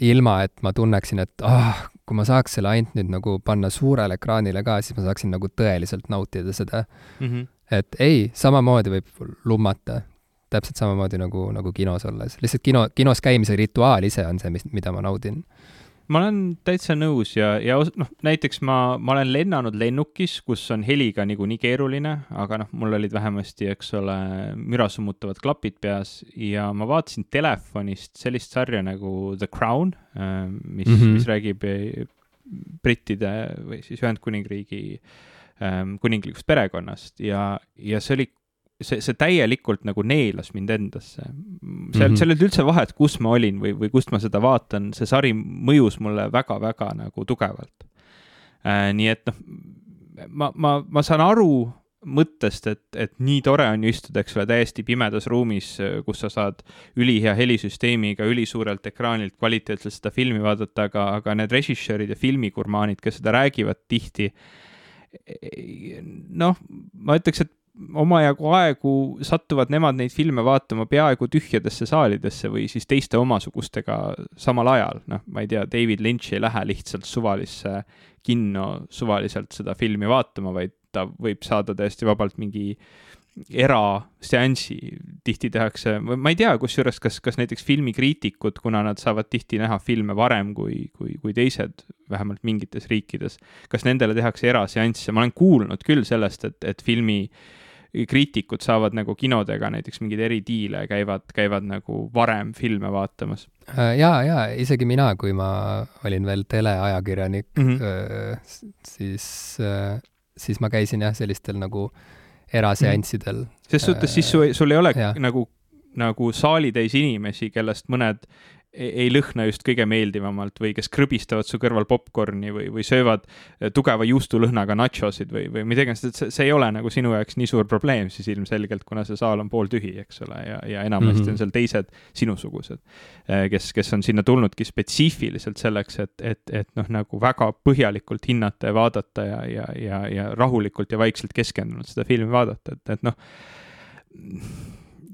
ilma et ma tunneksin, et ah kui ma saaks selle ainult nüüd nagu panna suurele ekraanile ka, siis ma saaksin nagu tõeliselt nautida seda mm. -hmm. et ei, samamoodi võib lummata, täpselt samamoodi nagu, nagu kinos olles, lihtsalt kino, kinos käimise rituaal ise on see, mis, mida ma naudin ma olen täitsa nõus ja, ja noh, näiteks ma, ma olen lennanud lennukis, kus on heliga niikuinii keeruline, aga noh, mul olid vähemasti, eks ole, müra summutavad klapid peas ja ma vaatasin telefonist sellist sarja nagu The Crown, äh, mis mm, -hmm. mis räägib äh, brittide või siis Ühendkuningriigi ähm, kuninglikust perekonnast ja, ja see oli see, see täielikult nagu neelas mind endasse. seal mm, -hmm. seal ei olnud üldse vahet, kus ma olin või, või kust ma seda vaatan, see sari mõjus mulle väga-väga nagu tugevalt äh,. nii et noh, ma, ma, ma saan aru mõttest, et, et nii tore on ju istuda, eks ole, täiesti pimedas ruumis, kus sa saad ülihea helisüsteemiga ülisuurelt ekraanilt kvaliteetselt seda filmi vaadata, aga, aga need režissöörid ja filmigurmaanid, kes seda räägivad tihti, noh, ma ütleks, et omajagu aegu satuvad nemad neid filme vaatama peaaegu tühjadesse saalidesse või siis teiste omasugustega samal ajal, noh, ma ei tea, David Lynch ei lähe lihtsalt suvalisse kinno suvaliselt seda filmi vaatama, vaid ta võib saada täiesti vabalt mingi eraseansi, tihti tehakse, ma ei tea, kusjuures kas, kas näiteks filmikriitikud, kuna nad saavad tihti näha filme varem kui, kui, kui teised, vähemalt mingites riikides, kas nendele tehakse eraseansse, ma olen kuulnud küll sellest, et, et filmi äh, kriitikud saavad nagu kinodega näiteks mingeid eridiile, käivad, käivad nagu varem filme vaatamas. Äh, ja, ja isegi mina, kui ma olin veel teleajakirjanik mm, -hmm. siis, äh, siis ma käisin jah, sellistel nagu eraseanssidel. -hmm. ses suhtes siis su, sul ei ole ja. nagu, nagu saalitäis inimesi, kellest mõned ei lõhna just kõige meeldivamalt või kes krõbistavad su kõrval popkorni või, või söövad eh, tugeva juustulõhnaga nachosid või, või mida iganes, et see, see ei ole nagu sinu jaoks nii suur probleem siis ilmselgelt, kuna see saal on pooltühi, eks ole, ja, ja enamasti mm -hmm. on seal teised sinusugused, eh, kes, kes on sinna tulnudki spetsiifiliselt selleks, et, et, et noh, nagu väga põhjalikult hinnata ja vaadata ja, ja, ja, ja rahulikult ja vaikselt keskendunud seda filmi vaadata, et, et noh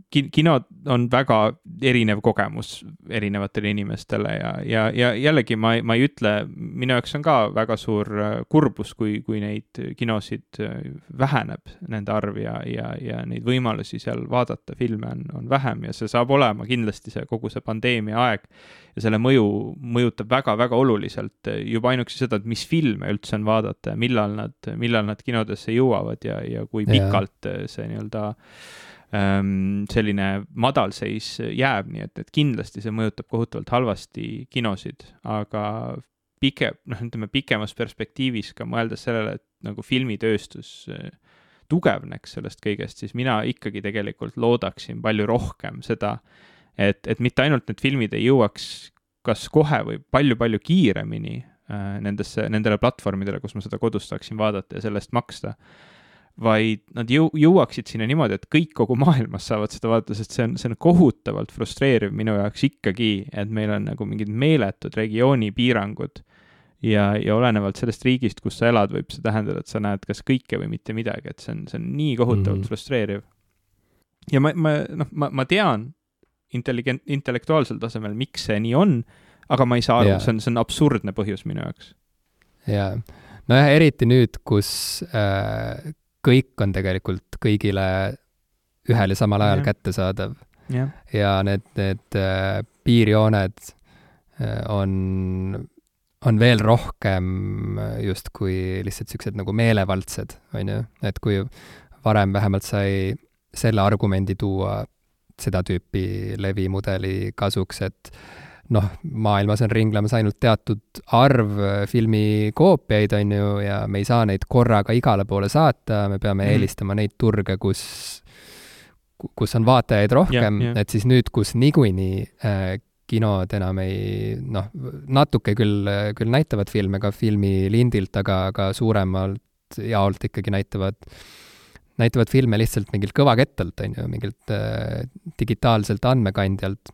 kino on väga erinev kogemus erinevatele inimestele ja, ja, ja jällegi ma, ma ei ütle, minu jaoks on ka väga suur äh, kurbus, kui, kui neid kinosid äh, väheneb, nende arv ja, ja, ja neid võimalusi seal vaadata filme on, on vähem ja see saab olema kindlasti see kogu see pandeemia aeg ja selle mõju mõjutab väga-väga oluliselt juba ainuüksi seda, et mis filme üldse on vaadata ja millal nad, millal nad kinodesse jõuavad ja, ja kui pikalt see nii-öelda selline madalseis jääb, nii et, et kindlasti see mõjutab kohutavalt halvasti kinosid, aga pigem, noh, ütleme pikemas perspektiivis ka mõeldes sellele, et nagu filmitööstus eh, tugevneks sellest kõigest, siis mina ikkagi tegelikult loodaksin palju rohkem seda, et, et mitte ainult need filmid ei jõuaks kas kohe või palju-palju kiiremini äh, nendesse, nendele platvormidele, kus ma seda kodus saaksin vaadata ja selle eest maksta vaid nad jõu-, jõuaksid sinna niimoodi, et kõik kogu maailmas saavad seda vaadata, sest see on, see on kohutavalt frustreeriv minu jaoks ikkagi, et meil on nagu mingid meeletud regioonipiirangud ja, ja olenevalt sellest riigist, kus sa elad, võib see tähendada, et sa näed kas kõike või mitte midagi, et see on, see on nii kohutavalt mm -hmm. frustreeriv. ja ma, ma, noh, ma, ma tean intelligent, intellektuaalsel tasemel, miks see nii on, aga ma ei saa aru yeah., see on, see on absurdne põhjus minu jaoks. jaa, nojah, eriti nüüd, kus äh, kõik on tegelikult kõigile ühel ja samal ajal ja. kättesaadav. ja need, need äh, piirjooned äh, on, on veel rohkem justkui lihtsalt niisugused nagu meelevaldsed, on ju, et kui varem vähemalt sai selle argumendi tuua seda tüüpi levimudeli kasuks, et noh, maailmas on ringlemas ainult teatud arv äh, filmikoopiaid, on ju, ja me ei saa neid korraga igale poole saata, me peame mm. eelistama neid turge, kus, kus on vaatajaid rohkem yeah,, yeah. et siis nüüd, kus niikuinii äh, kinod enam ei noh, natuke küll, küll näitavad filme ka filmilindilt, aga, aga suuremalt jaolt ikkagi näitavad näitavad filme lihtsalt mingilt kõvakettalt, on ju, mingilt äh, digitaalselt andmekandjalt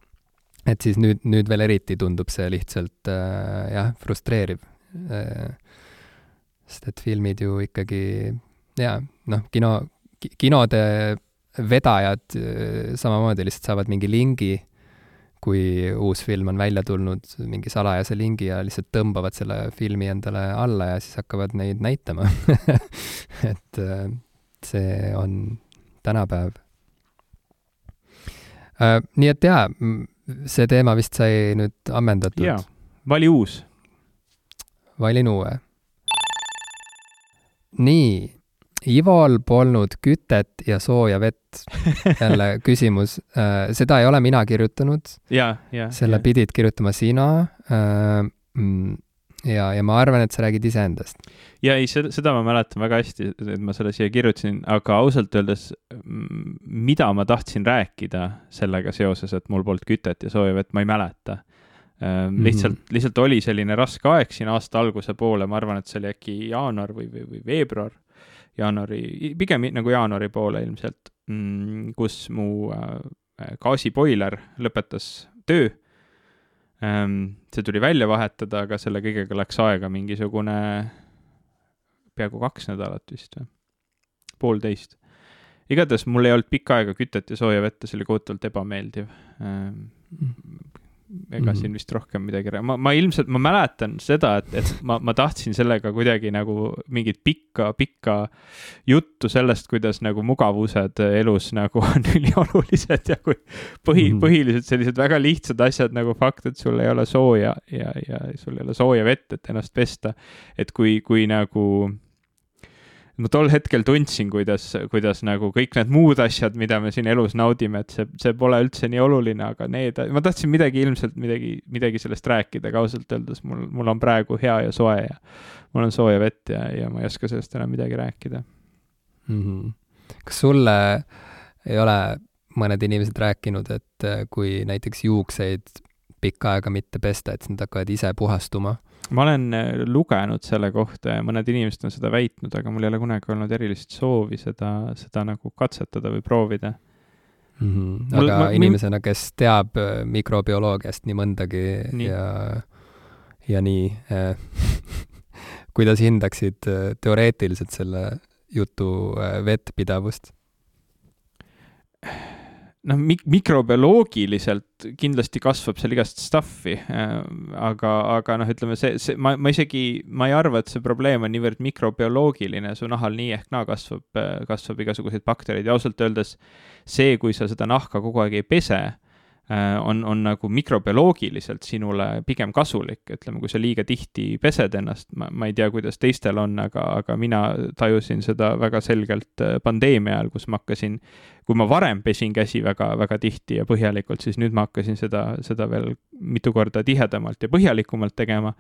et siis nüüd, nüüd veel eriti tundub see lihtsalt äh, jah, frustreeriv äh,. sest et filmid ju ikkagi jaa, noh, kino, kinode vedajad äh, samamoodi lihtsalt saavad mingi lingi, kui uus film on välja tulnud, mingi salajase lingi ja lihtsalt tõmbavad selle filmi endale alla ja siis hakkavad neid näitama et äh, see on tänapäev äh,. nii et jaa, see teema vist sai nüüd ammendatud. jaa, vali uus. valin uue. nii, Ivol polnud kütet ja sooja vett. jälle küsimus, äh, seda ei ole mina kirjutanud. selle ja. pidid kirjutama sina äh, mm, ja, ja ma arvan, et sa räägid iseendast. ja ei, seda, seda ma mäletan väga hästi, et ma selle siia kirjutasin, aga ausalt öeldes, mida ma tahtsin rääkida sellega seoses, et mul polnud kütet ja sooja vett, ma ei mäleta Mm -hmm. lihtsalt, lihtsalt oli selline raske aeg siin aasta alguse poole, ma arvan, et see oli äkki jaanuar või, või, või veebruar, jaanuari, pigem nagu jaanuari poole ilmselt, mm, kus mu äh, gaasiboiler lõpetas töö see tuli välja vahetada, aga selle kõigega läks aega mingisugune peaaegu kaks nädalat vist või, poolteist. igatahes mul ei olnud pikka aega kütet ja sooja vett ja see oli kohutavalt ebameeldiv. Ähm, ega mm -hmm. siin vist rohkem midagi, ma, ma ilmselt, ma mäletan seda, et, et ma, ma tahtsin sellega kuidagi nagu mingit pikka, pikka juttu sellest, kuidas nagu mugavused elus nagu on üliolulised ja kui põhi mm, -hmm. põhilised sellised väga lihtsad asjad nagu fakt, et sul ei ole sooja ja, ja sul ei ole sooja vett, et ennast pesta. et kui, kui nagu ma tol hetkel tundsin, kuidas, kuidas nagu kõik need muud asjad, mida me siin elus naudime, et see, see pole üldse nii oluline, aga need, ma tahtsin midagi ilmselt midagi, midagi sellest rääkida, aga ausalt öeldes mul, mul on praegu hea ja soe ja mul on sooja vett ja, ja ma ei oska sellest enam midagi rääkida mm. -hmm. kas sulle ei ole mõned inimesed rääkinud, et kui näiteks juukseid pikka aega mitte pesta, et nad hakkavad ise puhastuma? Ma olen äh, lugenud selle kohta ja mõned inimesed on seda väitnud, aga mul ei ole kunagi olnud erilist soovi seda, seda nagu katsetada või proovida mm. -hmm. aga ma, inimesena, kes teab äh, mikrobioloogiast nii mõndagi nii. ja, ja nii äh, kuidas hindaksid äh, teoreetiliselt selle jutu vettpidavust? noh, mik-, mikrobioloogiliselt kindlasti kasvab seal igast stuff'i äh,, aga, aga noh, ütleme see, see, ma, ma isegi, ma ei arva, et see probleem on niivõrd mikrobioloogiline, su nahal nii ehk naa kasvab, kasvab igasuguseid baktereid ja ausalt öeldes see, kui sa seda nahka kogu aeg ei pese Äh, on, on nagu mikrobioloogiliselt sinule pigem kasulik, ütleme, kui sa liiga tihti pesed ennast, ma, ma ei tea, kuidas teistel on, aga, aga mina tajusin seda väga selgelt äh, pandeemia ajal, kus ma hakkasin, kui ma varem pesin käsi väga, väga tihti ja põhjalikult, siis nüüd ma hakkasin seda, seda veel mitu korda tihedamalt ja põhjalikumalt tegema.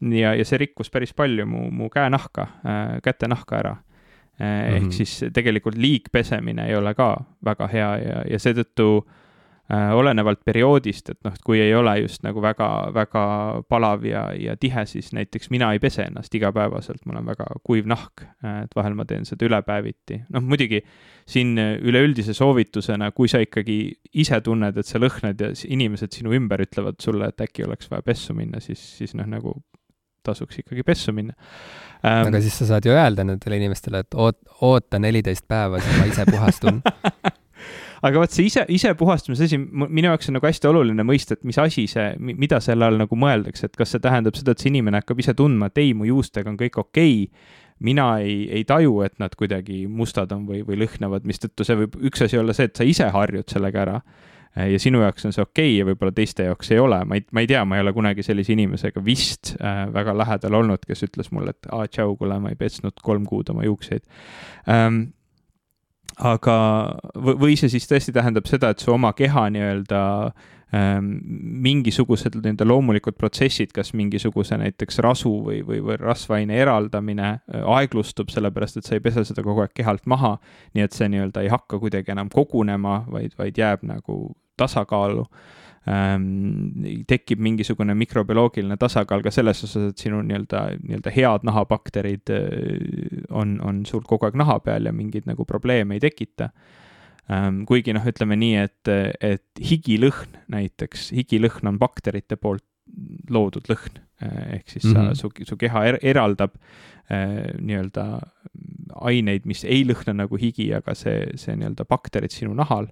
ja, ja see rikkus päris palju mu, mu käenahka äh,, kätenahka ära eh,. Mm -hmm. ehk siis tegelikult liigpesemine ei ole ka väga hea ja, ja seetõttu äh, Äh, olenevalt perioodist, et noh, et kui ei ole just nagu väga, väga palav ja, ja tihe, siis näiteks mina ei pese ennast igapäevaselt, mul on väga kuiv nahk, äh, et vahel ma teen seda ülepäeviti. noh, muidugi siin üleüldise soovitusena, kui sa ikkagi ise tunned, et sa lõhnad ja inimesed sinu ümber ütlevad sulle, et äkki oleks vaja pessu minna, siis, siis noh, nagu tasuks ikkagi pessu minna ähm,. aga siis sa saad ju öelda nendele inimestele, et oot-, oota neliteist päeva, siis ma ise puhastun aga vot see ise, isepuhastamise asi, minu jaoks on nagu hästi oluline mõista, et mis asi see, mida selle all nagu mõeldakse, et kas see tähendab seda, et see inimene hakkab ise tundma, et ei, mu juustega on kõik okei okay, mina ei, ei taju, et nad kuidagi mustad on või, või lõhnavad, mistõttu see võib üks asi olla see, et sa ise harjud sellega ära ja sinu jaoks on see okei okay ja võib-olla teiste jaoks ei ole, ma ei, ma ei tea, ma ei ole kunagi sellise inimesega vist äh, väga lähedal olnud, kes ütles mulle, et aa, tšau, kuule, ma ei pesnud kolm kuud oma juukseid. Ähm, aga, või see siis tõesti tähendab seda, et su oma keha nii-öelda ähm, mingisugused nii-öelda loomulikud protsessid, kas mingisuguse näiteks rasu või, või, või rasvaine eraldamine äh, aeglustub, sellepärast et sa ei pese seda kogu aeg kehalt maha. nii et see nii-öelda ei hakka kuidagi enam kogunema, vaid, vaid jääb nagu tasakaalu tekib mingisugune mikrobioloogiline tasakaal ka selles osas, et sinu nii-öelda, nii-öelda head nahabakterid äh, on, on sul kogu aeg naha peal ja mingeid nagu probleeme ei tekita ähm,. kuigi noh, ütleme nii, et, et higilõhn näiteks, higilõhn on bakterite poolt loodud lõhn, äh, ehk siis mm -hmm. sa, su, su keha er, eraldab äh, nii-öelda aineid, mis ei lõhna nagu higi, aga see, see nii-öelda bakterid sinu nahal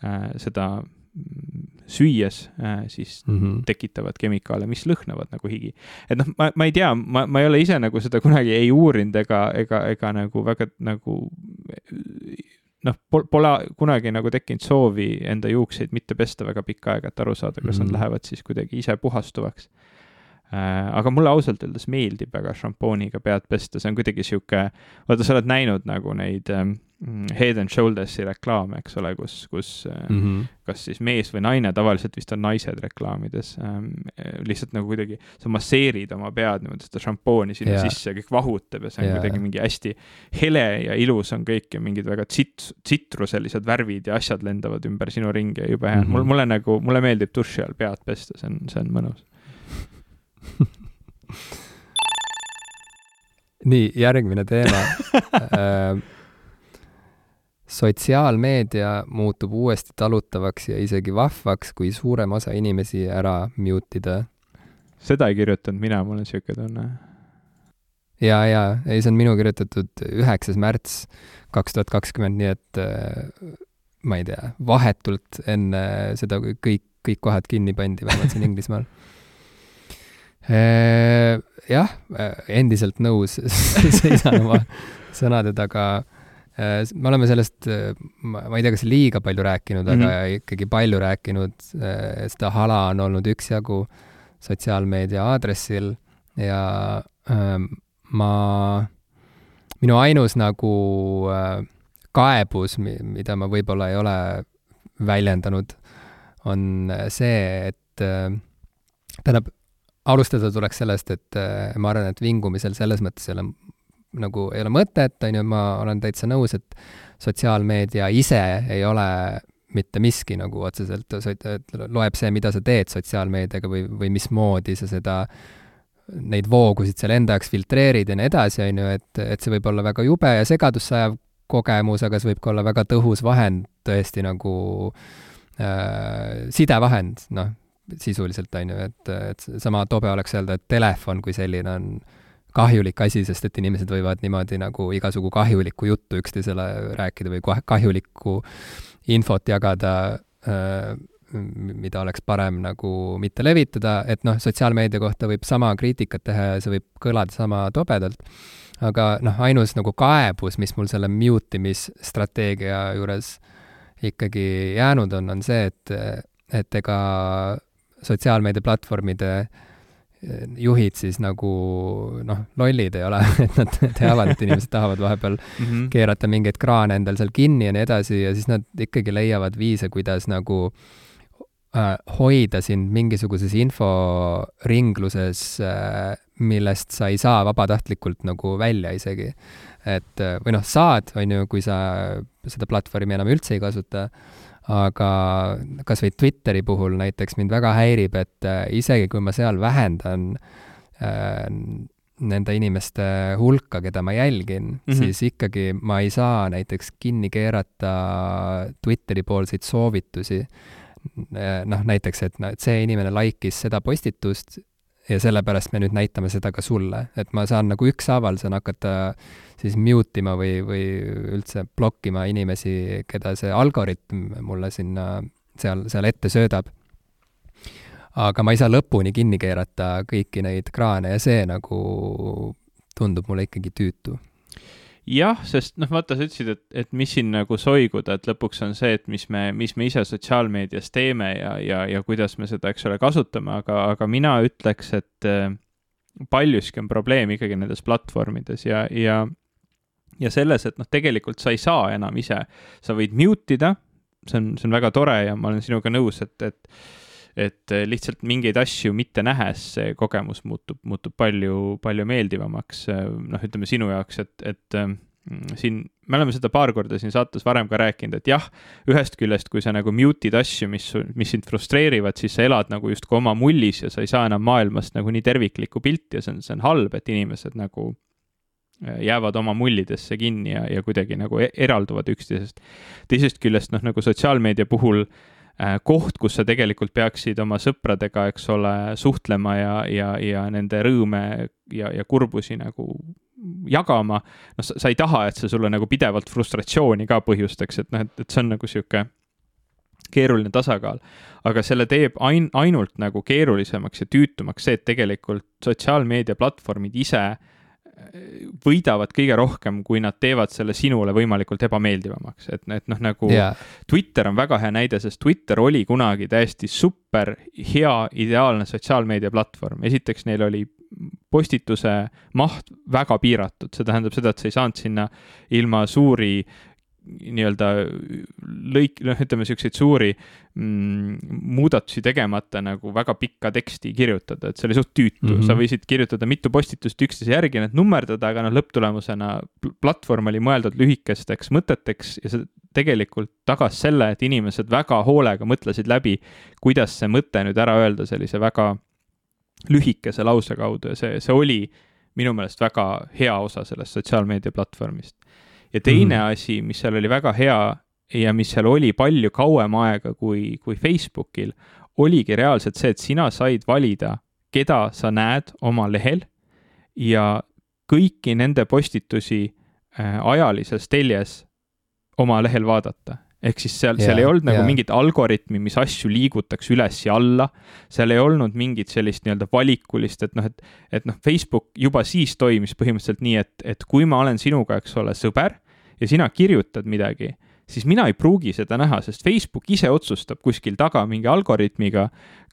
äh, seda süües äh, siis mm -hmm. tekitavad kemikaale, mis lõhnavad nagu higi. et noh, ma, ma ei tea, ma, ma ei ole ise nagu seda kunagi ei uurinud ega, ega, ega nagu väga nagu noh, pole kunagi nagu tekkinud soovi enda juukseid mitte pesta väga pikka aega, et aru saada, kas mm -hmm. nad mhm. lähevad siis kuidagi ise puhastuvaks äh,. aga mulle ausalt öeldes meeldib väga šampooniga pead pesta, see on kuidagi sihuke, vaata, sa oled näinud nagu neid ähm, Head and Shoulders'i reklaam, eks ole, kus, kus mm -hmm. kas siis mees või naine, tavaliselt vist on naised reklaamides ähm,, lihtsalt nagu kuidagi sa masseerid oma pead niimoodi, seda šampooni sinna yeah. sisse ja kõik vahutab ja see on yeah. kuidagi mingi hästi hele ja ilus on kõik ja mingid väga tsit-, tsitruselised värvid ja asjad lendavad ümber sinu ringi ja jube hea mm. -hmm. mul, mulle nagu, mulle meeldib duši all pead pesta, see on, see on mõnus nii, järgmine teema äh, sotsiaalmeedia muutub uuesti talutavaks ja isegi vahvaks, kui suurem osa inimesi ära mute ida. seda ei kirjutanud mina, mul on niisugune tunne. ja, ja ei, see on minu kirjutatud üheksas märts kaks tuhat kakskümmend, nii et äh, ma ei tea, vahetult enne seda, kui kõik, kõik kohad kinni pandi, vähemalt siin Inglismaal. Äh, jah, endiselt nõus seisan oma sõnade taga. Äh, me oleme sellest, ma ei tea, kas liiga palju rääkinud mm, -hmm. aga mhm. ikkagi palju rääkinud. seda hala on olnud üksjagu sotsiaalmeedia aadressil ja ähm, ma, minu ainus nagu äh, kaebus, mida ma võib-olla ei ole väljendanud, on see, et äh, tähendab, alustada tuleks sellest, et äh, ma arvan, et vingumisel selles mõttes ei ole nagu, ei ole mõtet, on ju, ma olen täitsa nõus, et sotsiaalmeedia ise ei ole mitte miski nagu otseselt, loeb see, mida sa teed sotsiaalmeediaga või, või mismoodi sa seda äh, neid voogusid seal enda jaoks filtreerid ja nii edasi, on ju, et, et see võib olla väga jube ja segadusse ajav kogemus, aga see võib ka olla väga tõhus vahend tõesti nagu äh, sidevahend, noh, sisuliselt, on ju, et, et sama tobe oleks öelda, et telefon kui selline on kahjulik asi, sest et inimesed võivad niimoodi nagu igasugu kahjulikku juttu üksteisele rääkida või kahjulikku infot jagada äh, mida oleks parem nagu mitte levitada, et noh, sotsiaalmeedia kohta võib sama kriitikat teha ja see võib kõlada sama tobedalt, aga noh, ainus nagu kaebus, mis mul selle mute imisstrateegia juures ikkagi jäänud on, on see, et, et ega sotsiaalmeediaplatvormide juhid siis nagu noh, lollid ei ole et nad teavad, et inimesed tahavad vahepeal mm -hmm. keerata mingeid kraane endal seal kinni ja nii edasi ja siis nad ikkagi leiavad viise, kuidas nagu äh, hoida sind mingisuguses inforingluses äh,, millest sa ei saa vabatahtlikult nagu välja isegi. et äh, või noh, saad, on ju, kui sa seda platvormi enam üldse ei kasuta, aga kas või Twitteri puhul näiteks mind väga häirib, et äh, isegi kui ma seal vähendan äh, nende inimeste hulka, keda ma jälgin mm, -hmm. siis ikkagi ma ei saa näiteks kinni keerata Twitteri poolseid soovitusi noh, näiteks, et noh, et see inimene like'is seda postitust ja sellepärast me nüüd näitame seda ka sulle, et ma saan nagu ükshaaval saan hakata siis mute ima või, või üldse blokkima inimesi, keda see algoritm mulle sinna seal, seal ette söödab. aga ma ei saa lõpuni kinni keerata kõiki neid kraane ja see nagu tundub mulle ikkagi tüütu jah, sest noh, vaata, sa ütlesid, et, et mis siin nagu soiguda, et lõpuks on see, et mis me, mis me ise sotsiaalmeedias teeme ja, ja, ja kuidas me seda, eks ole, kasutame, aga, aga mina ütleks, et äh, paljuski on probleem ikkagi nendes platvormides ja, ja ja selles, et noh, tegelikult sa ei saa enam ise, sa võid mute ida, see on, see on väga tore ja ma olen sinuga nõus, et, et et lihtsalt mingeid asju mitte nähes, see kogemus muutub, muutub palju, palju meeldivamaks. noh, ütleme sinu jaoks, et, et mm, siin me oleme seda paar korda siin saates varem ka rääkinud, et jah, ühest küljest, kui sa nagu mute'id asju, mis, mis sind frustreerivad, siis sa elad nagu justkui oma mullis ja sa ei saa enam maailmast nagu nii terviklikku pilti ja see on, see on halb, et inimesed nagu jäävad oma mullidesse kinni ja, ja kuidagi nagu e-, eralduvad üksteisest. teisest küljest noh, nagu sotsiaalmeedia puhul Äh, koht, kus sa tegelikult peaksid oma sõpradega, eks ole, suhtlema ja, ja, ja nende rõõme ja, ja kurbusi nagu jagama. noh, sa ei taha, et see sulle nagu pidevalt frustratsiooni ka põhjustaks, et noh, et, et see on nagu sihuke keeruline tasakaal. aga selle teeb ain-, ainult nagu keerulisemaks ja tüütumaks see, et tegelikult sotsiaalmeedia platvormid ise äh, võidavad kõige rohkem, kui nad teevad selle sinule võimalikult ebameeldivamaks, et, et noh, nagu yeah. Twitter on väga hea näide, sest Twitter oli kunagi täiesti super hea, ideaalne sotsiaalmeedia platvorm. esiteks neil oli postituse maht väga piiratud, see tähendab seda, et sa ei saanud sinna ilma suuri nii-öelda lõik, noh, ütleme niisuguseid suuri mm, muudatusi tegemata nagu väga pikka teksti kirjutada, et see oli suht tüütu. Mm, -hmm. sa võisid kirjutada mitu postitust üksteise järgi, need nummerdada, aga noh, lõpptulemusena platvorm oli mõeldud lühikesteks mõteteks ja see tegelikult tagas selle, et inimesed väga hoolega mõtlesid läbi, kuidas see mõte nüüd ära öelda sellise väga lühikese lause kaudu. Ja see, see oli minu meelest väga hea osa sellest sotsiaalmeedia platvormist ja teine mm. asi, mis seal oli väga hea ja mis seal oli palju kauem aega kui, kui Facebookil, oligi reaalselt see, et sina said valida, keda sa näed oma lehel ja kõiki nende postitusi äh, ajalises teljes oma lehel vaadata ehk siis seal seal ei olnud nagu yeah. mingit algoritmi, mis asju liigutakse üles ja alla. seal ei olnud mingit sellist nii-öelda valikulist, et noh, et, et noh, Facebook juba siis toimis põhimõtteliselt nii, et, et kui ma olen sinuga, eks ole, sõber ja sina kirjutad midagi, siis mina ei pruugi seda näha, sest Facebook ise otsustab kuskil taga mingi algoritmiga,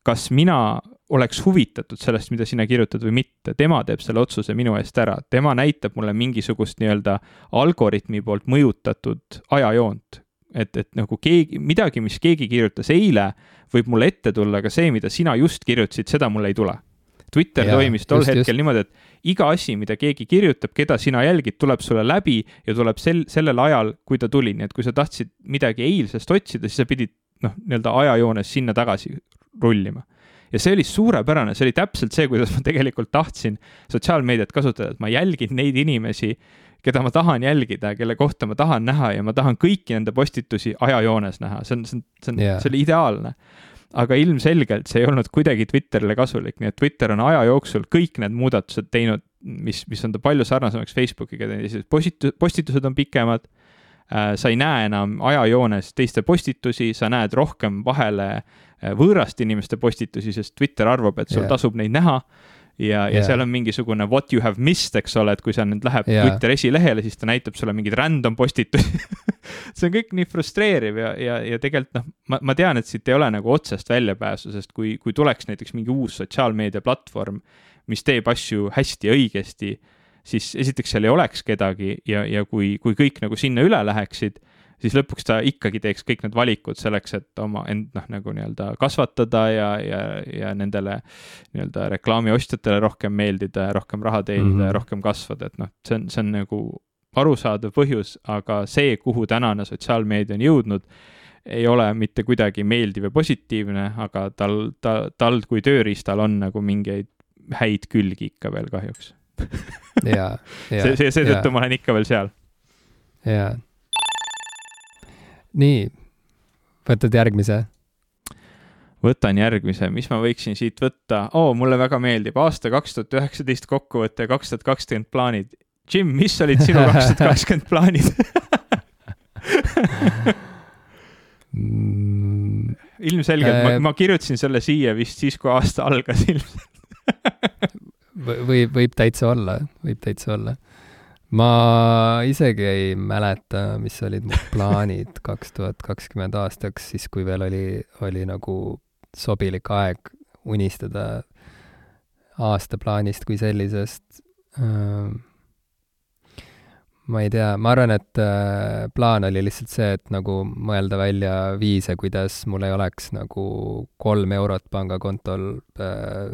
kas mina oleks huvitatud sellest, mida sina kirjutad või mitte, tema teeb selle otsuse minu eest ära, tema näitab mulle mingisugust nii-öelda algoritmi poolt mõjutatud ajajoont, et, et nagu keegi, midagi, mis keegi kirjutas eile, võib mulle ette tulla, aga see, mida sina just kirjutasid, seda mulle ei tule. Twitter ja, toimis tol just, hetkel just. niimoodi, et iga asi, mida keegi kirjutab, keda sina jälgid, tuleb sulle läbi ja tuleb sel, sellel ajal, kui ta tuli, nii et kui sa tahtsid midagi eilsest otsida, siis sa pidid noh, nii-öelda ajajoones sinna tagasi rullima ja see oli suurepärane, see oli täpselt see, kuidas ma tegelikult tahtsin sotsiaalmeediat kasutada, et ma jälgin neid inimesi, keda ma tahan jälgida, kelle kohta ma tahan näha ja ma tahan kõiki nende postitusi ajajoones näha, see on, see on, see on yeah., see oli ideaalne. Aga ilmselgelt see ei olnud kuidagi Twitterile kasulik, nii et Twitter on aja jooksul kõik need muudatused teinud, mis, mis on ta palju sarnasemaks Facebookiga teinud, postitu-, postitused on pikemad äh,, sa ei näe enam ajajoones teiste postitusi, sa näed rohkem vahele äh, võõraste inimeste postitusi, sest Twitter arvab, et sul yeah. tasub neid näha ja yeah., ja seal on mingisugune what you have missed, eks ole, et kui sa nüüd lähed yeah. Twitteri esilehele, siis ta näitab sulle mingeid random postitusi see on kõik nii frustreeriv ja, ja, ja tegelikult noh, ma, ma tean, et siit ei ole nagu otsest väljapääsu, sest kui, kui tuleks näiteks mingi uus sotsiaalmeedia platvorm, mis teeb asju hästi õigesti, siis esiteks seal ei oleks kedagi ja, ja kui, kui kõik nagu sinna üle läheksid siis lõpuks ta ikkagi teeks kõik need valikud selleks, et oma end noh, nagu nii-öelda kasvatada ja, ja, ja nendele nii-öelda reklaamiostjatele rohkem meeldida ja rohkem raha teenida mm -hmm. ja mhm. rohkem kasvada, et noh, see on, see on nagu arusaadav põhjus, aga see, kuhu tänane sotsiaalmeedia on jõudnud, ei ole mitte kuidagi meeldiv ja positiivne, aga tal, ta, tal kui tööriistal on nagu mingeid häid külgi ikka veel kahjuks see, see, seetõttu ma olen ikka veel seal. jaa nii, võtad järgmise? võtan järgmise, mis ma võiksin siit võtta? Oh,, mulle väga meeldib. Aasta kaks tuhat üheksateist kokkuvõte kaks tuhat kakskümmend plaanid. Jim, mis olid sinu kaks tuhat kakskümmend plaanid? Ilmselgelt ma, äh, ma kirjutasin selle siia vist siis, kui aasta algas ilmselt. Või võib täitsa olla, võib täitsa olla ma isegi ei mäleta, mis olid mu plaanid kaks tuhat kakskümmend aastaks, siis kui veel oli, oli nagu sobilik aeg unistada aastaplaanist kui sellisest. ma ei tea, ma arvan, et äh, plaan oli lihtsalt see, et nagu mõelda välja viise, kuidas mul ei oleks nagu kolm eurot pangakontol äh,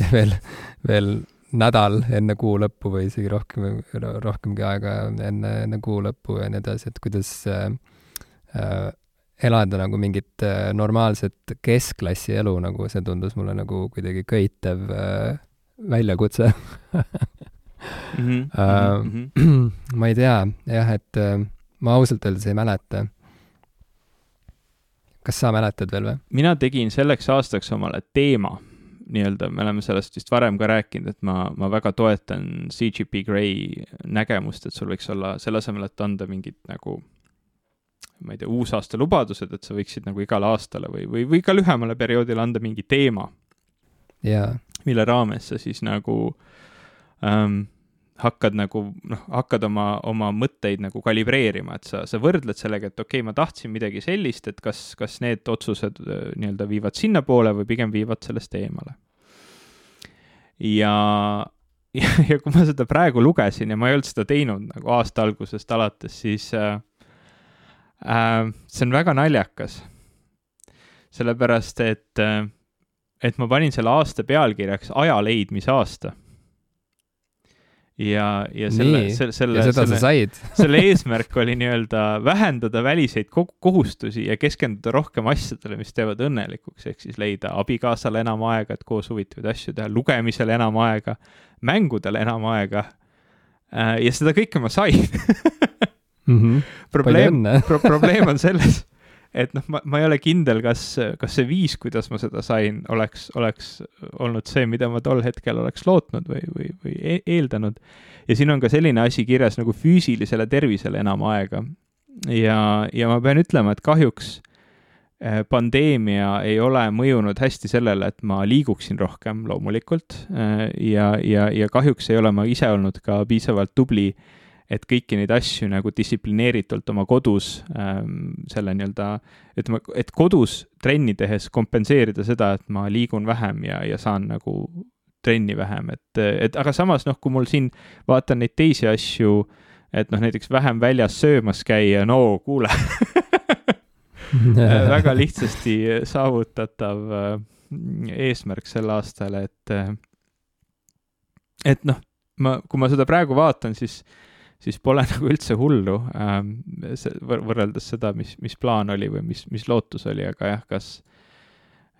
veel, veel nädal enne kuu lõppu või isegi rohkem, rohkemgi aega enne, enne kuu lõppu ja nii edasi, et kuidas äh, äh, elada nagu mingit äh, normaalset keskklassi elu, nagu see tundus mulle nagu kuidagi köitev äh, väljakutse mm. -hmm, uh, mm -hmm. ma ei tea, jah, et äh, ma ausalt öeldes ei mäleta. kas sa mäletad veel või? mina tegin selleks aastaks omale teema nii-öelda, me oleme sellest vist varem ka rääkinud, et ma, ma väga toetan CGP Grey nägemust, et sul võiks olla selle asemel, et anda mingid nagu ma ei tea, uusaasta lubadused, et sa võiksid nagu igale aastale või, või, või ka lühemale perioodile anda mingi teema. Yeah.. mille raames sa siis nagu ähm, hakkad nagu noh, hakkad oma, oma mõtteid nagu kalibreerima, et sa, sa võrdled sellega, et okei okay,, ma tahtsin midagi sellist, et kas, kas need otsused äh, nii-öelda viivad sinnapoole või pigem viivad sellest eemale. ja, ja, ja kui ma seda praegu lugesin ja ma ei olnud seda teinud nagu aasta algusest alates, siis äh, äh, see on väga naljakas. sellepärast, et äh,, et ma panin selle aasta pealkirjaks aja leidmise aasta ja, ja selle, selle, selle, selle, selle eesmärk oli nii-öelda vähendada väliseid kohustusi ja keskenduda rohkem asjadele, mis teevad õnnelikuks, ehk siis leida abikaasale enam aega, et koos huvitavaid asju teha, lugemisele enam aega, mängudele enam aega. Äh, ja seda kõike ma sain mm. -hmm. probleem, pro probleem on selles, et noh, ma, ma ei ole kindel, kas, kas see viis, kuidas ma seda sain, oleks, oleks olnud see, mida ma tol hetkel oleks lootnud või, või, või e-, eeldanud. ja siin on ka selline asi kirjas nagu füüsilisele tervisele enam aega. ja, ja ma pean ütlema, et kahjuks eh, pandeemia ei ole mõjunud hästi sellele, et ma liiguksin rohkem loomulikult eh, ja, ja, ja kahjuks ei ole ma ise olnud ka piisavalt tubli äh, et kõiki neid asju nagu distsiplineeritult oma kodus ähm, selle nii-öelda, ütleme, et kodus trenni tehes kompenseerida seda, et ma liigun vähem ja, ja saan nagu trenni vähem, et, et aga samas noh, kui mul siin vaatan neid teisi asju, et noh, näiteks vähem väljas söömas käia, no kuule väga lihtsasti saavutatav äh, eesmärk sel aastal, et äh, et noh, ma, kui ma seda praegu vaatan, siis siis pole nagu üldse hullu ähm, võrreldes seda, mis, mis plaan oli või mis, mis lootus oli, aga jah, kas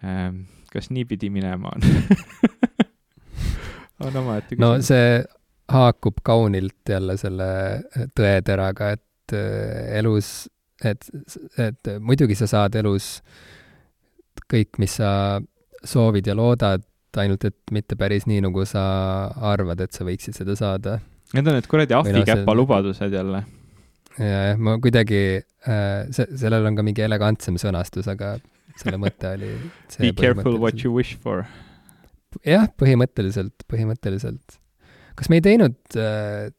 ähm,, kas niipidi minema on on omaette küsimus. no see haakub kaunilt jälle selle tõeteraga, et äh, elus, et, et muidugi sa saad elus kõik, mis sa soovid ja loodad, ainult et mitte päris nii, nagu sa arvad, et sa võiksid seda saada Need on need kuradi ahvikäpa see... lubadused jälle. ja, jah, ma kuidagi äh,, see, sellel on ka mingi elegantsem sõnastus, aga selle mõte oli Be careful what you wish for. jah, põhimõtteliselt, põhimõtteliselt. kas me ei teinud äh,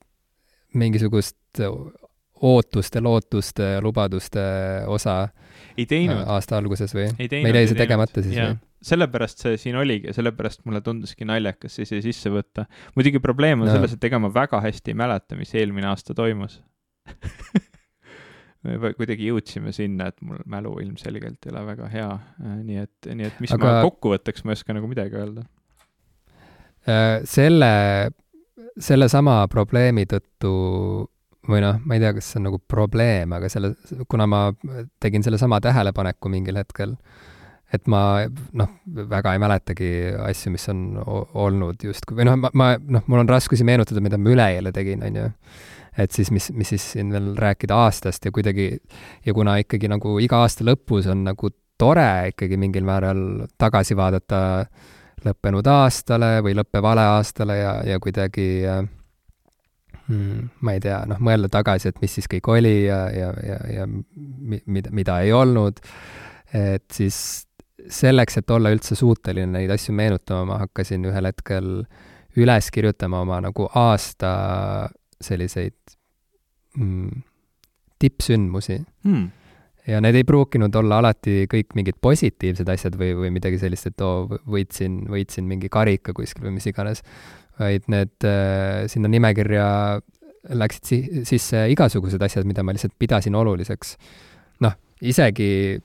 mingisugust ootuste, lootuste, lubaduste osa ei teinud. Äh, aasta alguses või? meil jäi see tegemata siis või? Sellepärast see siin oligi, sellepärast mulle tunduski naljakas see siia sisse võtta. muidugi probleem on no. selles, et ega ma väga hästi ei mäleta, mis eelmine aasta toimus me kuidagi jõudsime sinna, et mul mälu ilmselgelt ei ole väga hea, äh, nii et, nii et mis Aga... ma kokkuvõtteks, ma ei oska nagu midagi öelda. Äh, selle, sellesama probleemi tõttu või noh, ma ei tea, kas see on nagu probleem, aga selle, kuna ma tegin sellesama tähelepaneku mingil hetkel, et ma noh, väga ei mäletagi asju, mis on olnud justkui, või noh, ma, ma noh, mul on raskusi meenutada, mida ma üleeile tegin, on ju. et siis, mis, mis siis siin veel rääkida aastast ja kuidagi, ja kuna ikkagi nagu iga aasta lõpus on nagu tore ikkagi mingil määral tagasi vaadata lõppenud aastale või lõppevale aastale ja, ja kuidagi hmm, ma ei tea, noh, mõelda tagasi, et mis siis kõik oli ja, ja, ja, ja mida, mida ei olnud, et siis selleks, et olla üldse suuteline neid asju meenutama, ma hakkasin ühel hetkel üles kirjutama oma nagu aasta selliseid mm, tippsündmusi mm. ja need ei pruukinud olla alati kõik mingid positiivsed asjad või, või midagi sellist, et oo, võitsin, võitsin mingi karika kuskil või mis iganes, vaid need äh, sinna nimekirja läksid si sisse igasugused asjad, mida ma lihtsalt pidasin oluliseks. noh, isegi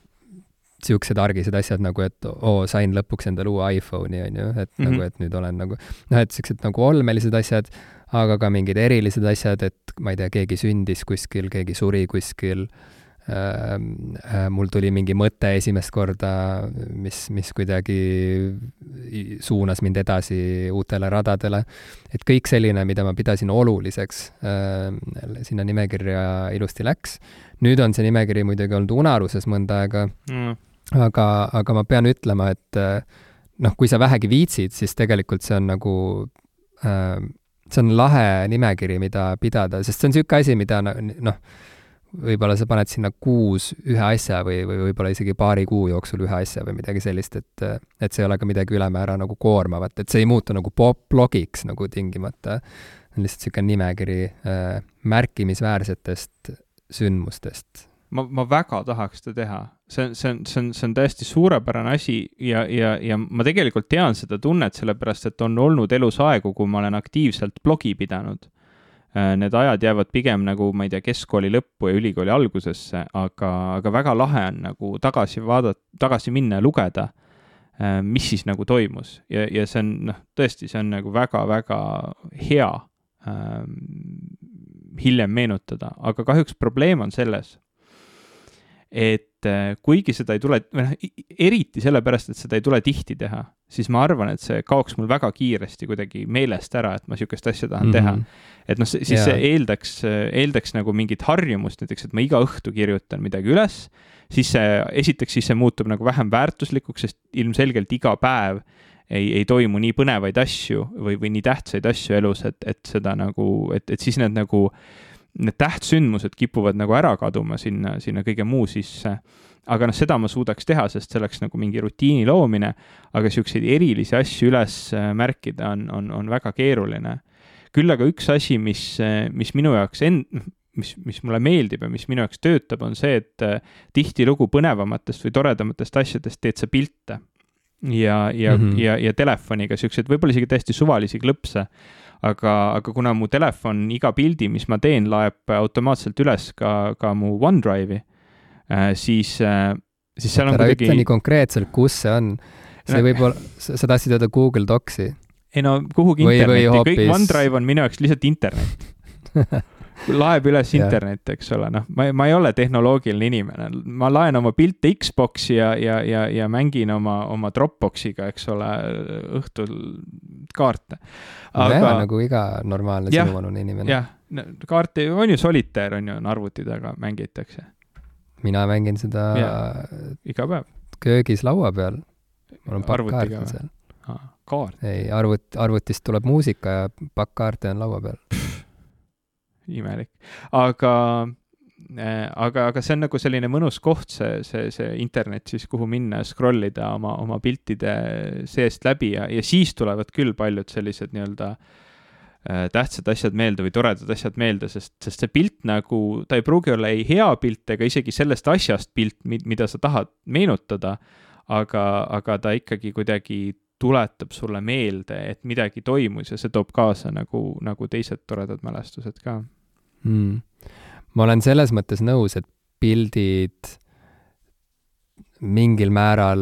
niisugused argised asjad nagu, et oo, sain lõpuks endale uue iPhone'i, on ju, et mm -hmm. nagu, et nüüd olen nagu, noh, et niisugused nagu olmelised asjad, aga ka mingid erilised asjad, et ma ei tea, keegi sündis kuskil, keegi suri kuskil äh,, äh, mul tuli mingi mõte esimest korda, mis, mis kuidagi suunas mind edasi uutele radadele. et kõik selline, mida ma pidasin oluliseks äh,, sinna nimekirja ilusti läks. nüüd on see nimekiri muidugi olnud unaruses mõnda aega mm aga, aga ma pean ütlema, et äh, noh, kui sa vähegi viitsid, siis tegelikult see on nagu äh, see on lahe nimekiri, mida pidada, sest see on niisugune asi, mida noh, võib-olla sa paned sinna kuus ühe asja või, või võib-olla isegi paari kuu jooksul ühe asja või midagi sellist, et et see ei ole ka midagi ülemäära nagu koormavat, et see ei muutu nagu blogiks nagu tingimata, on lihtsalt niisugune nimekiri äh, märkimisväärsetest sündmustest ma, ma väga tahaks seda teha, see on, see on, see on, see on täiesti suurepärane asi ja, ja, ja ma tegelikult tean seda tunnet, sellepärast et on olnud elus aegu, kui ma olen aktiivselt blogi pidanud. Äh, need ajad jäävad pigem nagu, ma ei tea, keskkooli lõppu ja ülikooli algusesse, aga, aga väga lahe on nagu tagasi vaadata, tagasi minna ja lugeda, äh, mis siis nagu toimus. Ja, ja see on noh, tõesti, see on nagu väga-väga hea ähm, hiljem meenutada, aga kahjuks probleem on selles et äh, kuigi seda ei tule, või noh, eriti sellepärast, et seda ei tule tihti teha, siis ma arvan, et see kaoks mul väga kiiresti kuidagi meelest ära, et ma niisugust asja tahan mm -hmm. teha. et noh, siis yeah. see eeldaks, eeldaks nagu mingit harjumust, näiteks, et ma iga õhtu kirjutan midagi üles, siis see, esiteks siis see muutub nagu vähem väärtuslikuks, sest ilmselgelt iga päev ei, ei toimu nii põnevaid asju või, või nii tähtsaid asju elus, et, et seda nagu, et, et siis need nagu need tähtsündmused kipuvad nagu ära kaduma sinna, sinna kõige muu sisse. aga noh, seda ma suudaks teha, sest see oleks nagu mingi rutiini loomine, aga niisuguseid erilisi asju üles äh, märkida on, on, on väga keeruline. küll aga üks asi, mis, äh, mis minu jaoks end-, mis, mis mulle meeldib ja mis minu jaoks töötab, on see, et äh, tihtilugu põnevamatest või toredamatest asjadest teed sa pilte ja, ja mm, -hmm. ja, ja telefoniga siukseid võib-olla isegi täiesti suvalisi klõpse aga, aga kuna mu telefon iga pildi, mis ma teen, laeb automaatselt üles ka, ka mu OneDrive'i äh,, siis äh,, siis seal on ära kuidagi. ütle nii konkreetselt, kus see on. see no, võib olla, sa tahtsid öelda Google Docsi? ei no kuhugi internetti, kõik OneDrive on minu jaoks lihtsalt internet laeb üles internet, eks ole, noh, ma, ma ei ole tehnoloogiline inimene, ma laen oma pilte Xbox'i ja, ja, ja, ja mängin oma, oma Dropboxiga, eks ole, õhtul kaarte. aga nagu iga normaalne sinuvanune inimene. jah, kaarte on ju Solitaire on ju, on arvuti taga, mängitakse. mina mängin seda ja, iga päev. köögis laua peal. mul on pakkkaart seal. kaart? ei, arvut-, arvutist tuleb muusika ja pakkkaarte on laua peal imelik, aga äh, aga, aga see on nagu selline mõnus koht, see, see, see internet siis, kuhu minna ja scroll ida oma, oma piltide seest läbi ja, ja siis tulevad küll paljud sellised nii-öelda äh, tähtsad asjad meelde või toredad asjad meelde, sest, sest see pilt nagu, ta ei pruugi olla ei hea pilt ega isegi sellest asjast pilt, mida sa tahad meenutada, aga, aga ta ikkagi kuidagi tuletab sulle meelde, et midagi toimus ja see toob kaasa nagu, nagu teised toredad mälestused ka mm.. ma olen selles mõttes nõus, et pildid mingil määral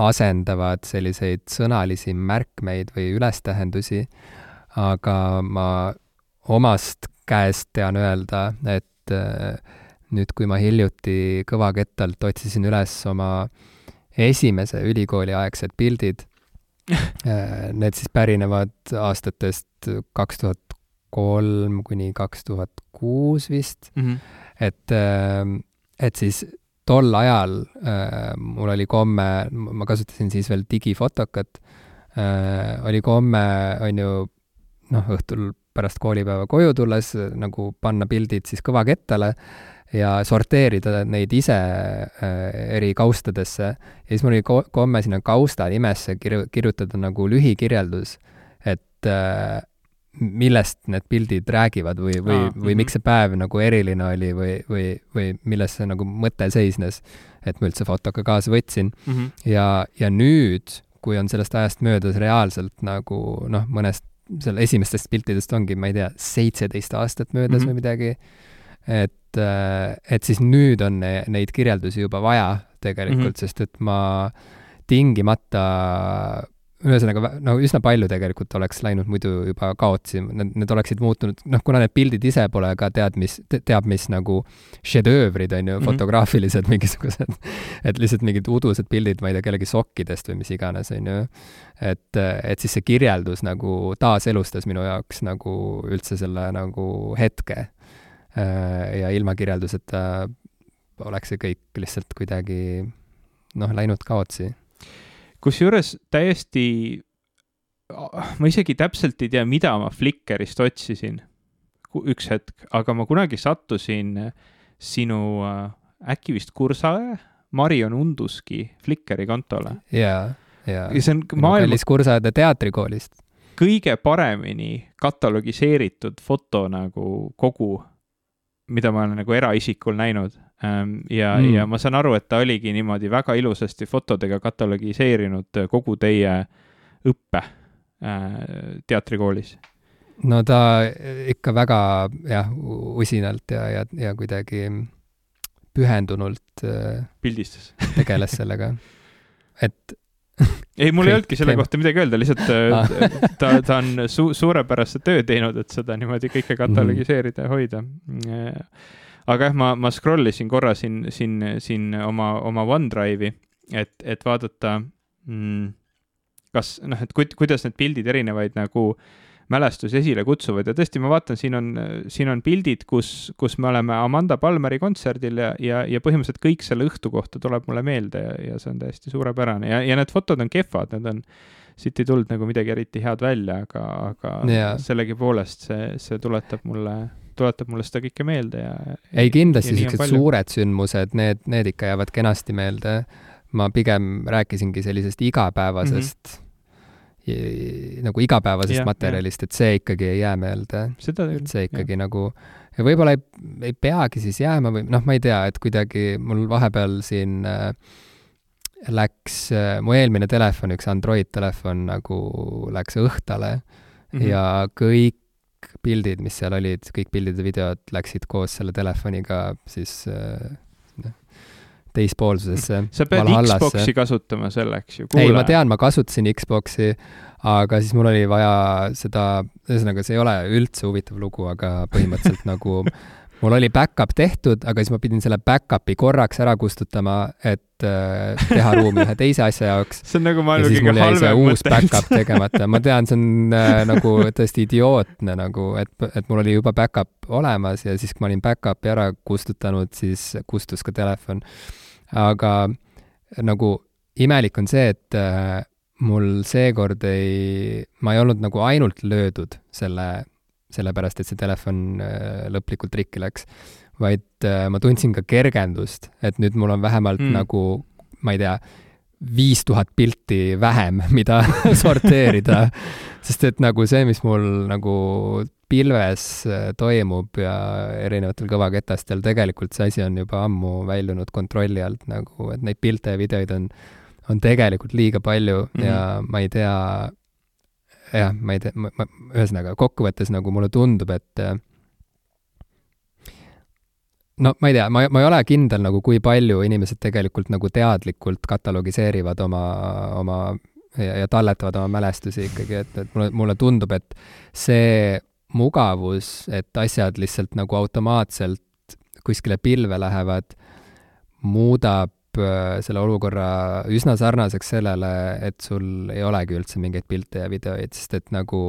asendavad selliseid sõnalisi märkmeid või ülestähendusi, aga ma omast käest tean öelda, et äh, nüüd, kui ma hiljuti kõvakettalt otsisin üles oma esimese ülikooliaegsed pildid, äh, need siis pärinevad aastatest kaks tuhat kolm kuni kaks tuhat kuus vist mm. -hmm. et, ähm, et siis tol ajal äh, mul oli komme, ma kasutasin siis veel digifotokat äh,, oli komme, on ju, noh, õhtul pärast koolipäeva koju tulles nagu panna pildid siis kõvakettale ja sorteerida neid ise äh, eri kaustadesse. ja siis mul oli ko komme sinna kausta nimesse kirju-, kirjutada nagu lühikirjeldus, et millest need pildid räägivad või, või, või miks see päev nagu eriline oli või, või, või milles see nagu mõte seisnes, et ma üldse fotoga kaasa võtsin mm. -hmm. ja, ja nüüd, kui on sellest ajast möödas reaalselt nagu noh, mõnest seal esimestest piltidest ongi, ma ei tea, seitseteist aastat möödas mm -hmm. või midagi, et, äh, et siis nüüd on ne, neid kirjeldusi juba vaja tegelikult mm, -hmm. sest et ma tingimata ühesõnaga, no üsna palju tegelikult oleks läinud muidu juba kaotsi, need, need oleksid muutunud, noh, kuna need pildid ise pole ka tead mis, teab mis nagu šedöövrid, on ju mm, -hmm. fotograafilised mingisugused, et lihtsalt mingid udused pildid, ma ei tea, kellegi sokkidest või mis iganes, on ju. et, et siis see kirjeldus nagu taaselustas minu jaoks nagu üldse selle nagu hetke. Äh, ja ilma kirjelduseta oleks see kõik lihtsalt kuidagi noh, läinud kaotsi kusjuures täiesti, ma isegi täpselt ei tea, mida ma Flickrist otsisin üks hetk, aga ma kunagi sattusin sinu äh, äkki vist Kursaõe, Marion Unduski Flickri kontole. jaa, jaa. ja see on maailma. kallis Kursaõe teatrikoolist. kõige paremini katalogiseeritud foto nagu kogu, mida ma olen nagu eraisikul näinud ja mm., ja ma saan aru, et ta oligi niimoodi väga ilusasti fotodega katalogiseerinud kogu teie õppe äh, teatrikoolis. no ta ikka väga jah, usinalt ja, ja, ja kuidagi pühendunult äh, pildistas tegeles sellega, et ei, mul ei olnudki selle kohta midagi öelda, lihtsalt ah. ta, ta on su-, suurepärase töö teinud, et seda niimoodi kõike katalogiseerida ja hoida aga jah, ma, ma scroll isin korra siin, siin, siin oma, oma OneDrive'i, et, et vaadata mm, kas noh, et ku, kuidas need pildid erinevaid nagu mälestusi esile kutsuvad ja tõesti, ma vaatan, siin on, siin on pildid, kus, kus me oleme Amanda Palmeri kontserdil ja, ja, ja põhimõtteliselt kõik selle õhtu kohta tuleb mulle meelde ja, ja see on täiesti suurepärane ja, ja need fotod on kehvad, need on, siit ei tulnud nagu midagi eriti head välja, aga, aga yeah. sellegipoolest see, see tuletab mulle tuletab mulle seda kõike meelde ja. ei, kindlasti siuksed suured sündmused, need, need ikka jäävad kenasti meelde. ma pigem rääkisingi sellisest igapäevasest mm, -hmm nagu igapäevasest ja, materjalist, et see ikkagi ei jää meelde. et see ikkagi ja. nagu, ja võib-olla ei, ei peagi siis jääma või noh, ma ei tea, et kuidagi mul vahepeal siin äh, läks äh,, mu eelmine telefon, üks Android telefon nagu läks õhtale mm -hmm. ja kõik pildid, mis seal olid, kõik pildid ja videod läksid koos selle telefoniga siis äh, teispoolsusesse. sa pead Xbox'i kasutama selleks ju. ei, ma tean, ma kasutasin Xbox'i, aga siis mul oli vaja seda, ühesõnaga, see ei ole üldse huvitav lugu, aga põhimõtteliselt nagu mul oli back-up tehtud, aga siis ma pidin selle back-up'i korraks ära kustutama, et äh, teha ruumi ühe teise asja jaoks. see on nagu maailma kõige halvem mõte. uus back-up tegemata, ma tean, see on äh, nagu tõesti idiootne nagu, et, et mul oli juba back-up olemas ja siis, kui ma olin back-up'i ära kustutanud, siis kustus ka telefon aga nagu imelik on see, et äh, mul seekord ei, ma ei olnud nagu ainult löödud selle, sellepärast et see telefon äh, lõplikult rikki läks, vaid äh, ma tundsin ka kergendust, et nüüd mul on vähemalt mm. nagu, ma ei tea, viis tuhat pilti vähem, mida sorteerida. sest et nagu see, mis mul nagu pilves äh, toimub ja erinevatel kõvaketastel, tegelikult see asi on juba ammu väljunud kontrolli alt nagu, et neid pilte ja videoid on, on tegelikult liiga palju mm -hmm. ja ma ei tea, jah, ma ei tea, ma, ma, ühesõnaga kokkuvõttes nagu mulle tundub, et äh, no ma ei tea, ma, ma ei ole kindel nagu, kui palju inimesed tegelikult nagu teadlikult katalogiseerivad oma, oma ja, ja talletavad oma mälestusi ikkagi, et, et mulle, mulle tundub, et see mugavus, et asjad lihtsalt nagu automaatselt kuskile pilve lähevad, muudab selle olukorra üsna sarnaseks sellele, et sul ei olegi üldse mingeid pilte ja videoid, sest et nagu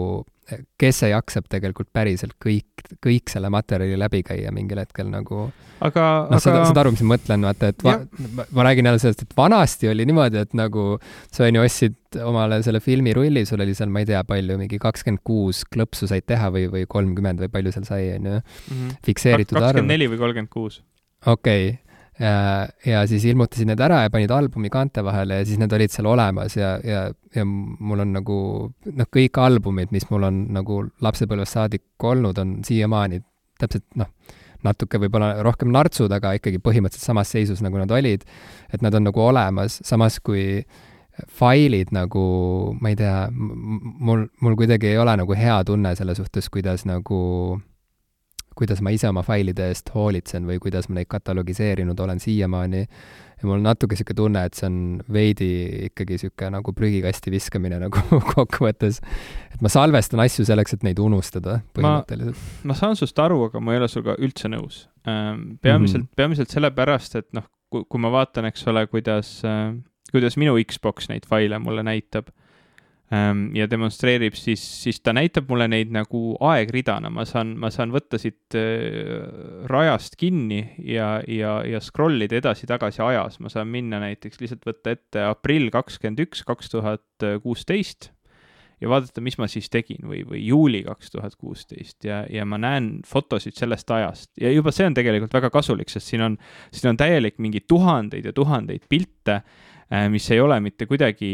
kes see jaksab tegelikult päriselt kõik, kõik selle materjali läbi käia mingil hetkel nagu aga noh aga..., saad, saad aru, mis ma mõtlen, vaata, et va, ma, ma räägin jälle sellest, et vanasti oli niimoodi, et nagu sa on ju ostsid omale selle filmirulli, sul oli seal, ma ei tea, palju, mingi kakskümmend kuus klõpsu said teha või, või kolmkümmend või palju seal sai, on ju, mhm. fikseeritud arv. kakskümmend neli või kolmkümmend kuus. okei okay ja, siis ilmutasid need ära ja panid albumi kaante vahele ja siis need olid seal olemas ja, ja, ja mul on nagu noh, kõik albumid, mis mul on nagu lapsepõlvest saadik olnud, on siiamaani täpselt noh, natuke võib-olla rohkem nartsud, aga ikkagi põhimõtteliselt samas seisus, nagu nad olid. et nad on nagu olemas, samas kui failid nagu, ma ei tea, mul, mul kuidagi ei ole nagu hea tunne selle suhtes, kuidas nagu kuidas ma ise oma failide eest hoolitsen või kuidas ma neid katalogiseerinud olen siiamaani. ja mul on natuke niisugune tunne, et see on veidi ikkagi niisugune nagu prügikasti viskamine nagu kokkuvõttes. et ma salvestan asju selleks, et neid unustada põhimõtteliselt. ma saan sinust aru, aga ma ei ole sinuga üldse nõus. Ähm, peamiselt mm, -hmm. peamiselt sellepärast, et noh, kui, ma vaatan, eks ole, kuidas, äh, kuidas minu Xbox neid faile mulle näitab ja demonstreerib, siis, siis ta näitab mulle neid nagu aegridana, ma saan, ma saan võtta siit äh, rajast kinni ja, ja, ja scroll ida edasi-tagasi ajas, ma saan minna näiteks lihtsalt võtta ette aprill kakskümmend üks, kaks tuhat kuusteist ja vaadata, mis ma siis tegin või, või juuli kaks tuhat kuusteist. Ja, ja ma näen fotosid sellest ajast. Ja juba see on tegelikult väga kasulik, sest siin on, siin on täielik mingi tuhandeid ja tuhandeid pilte, äh, mis ei ole mitte kuidagi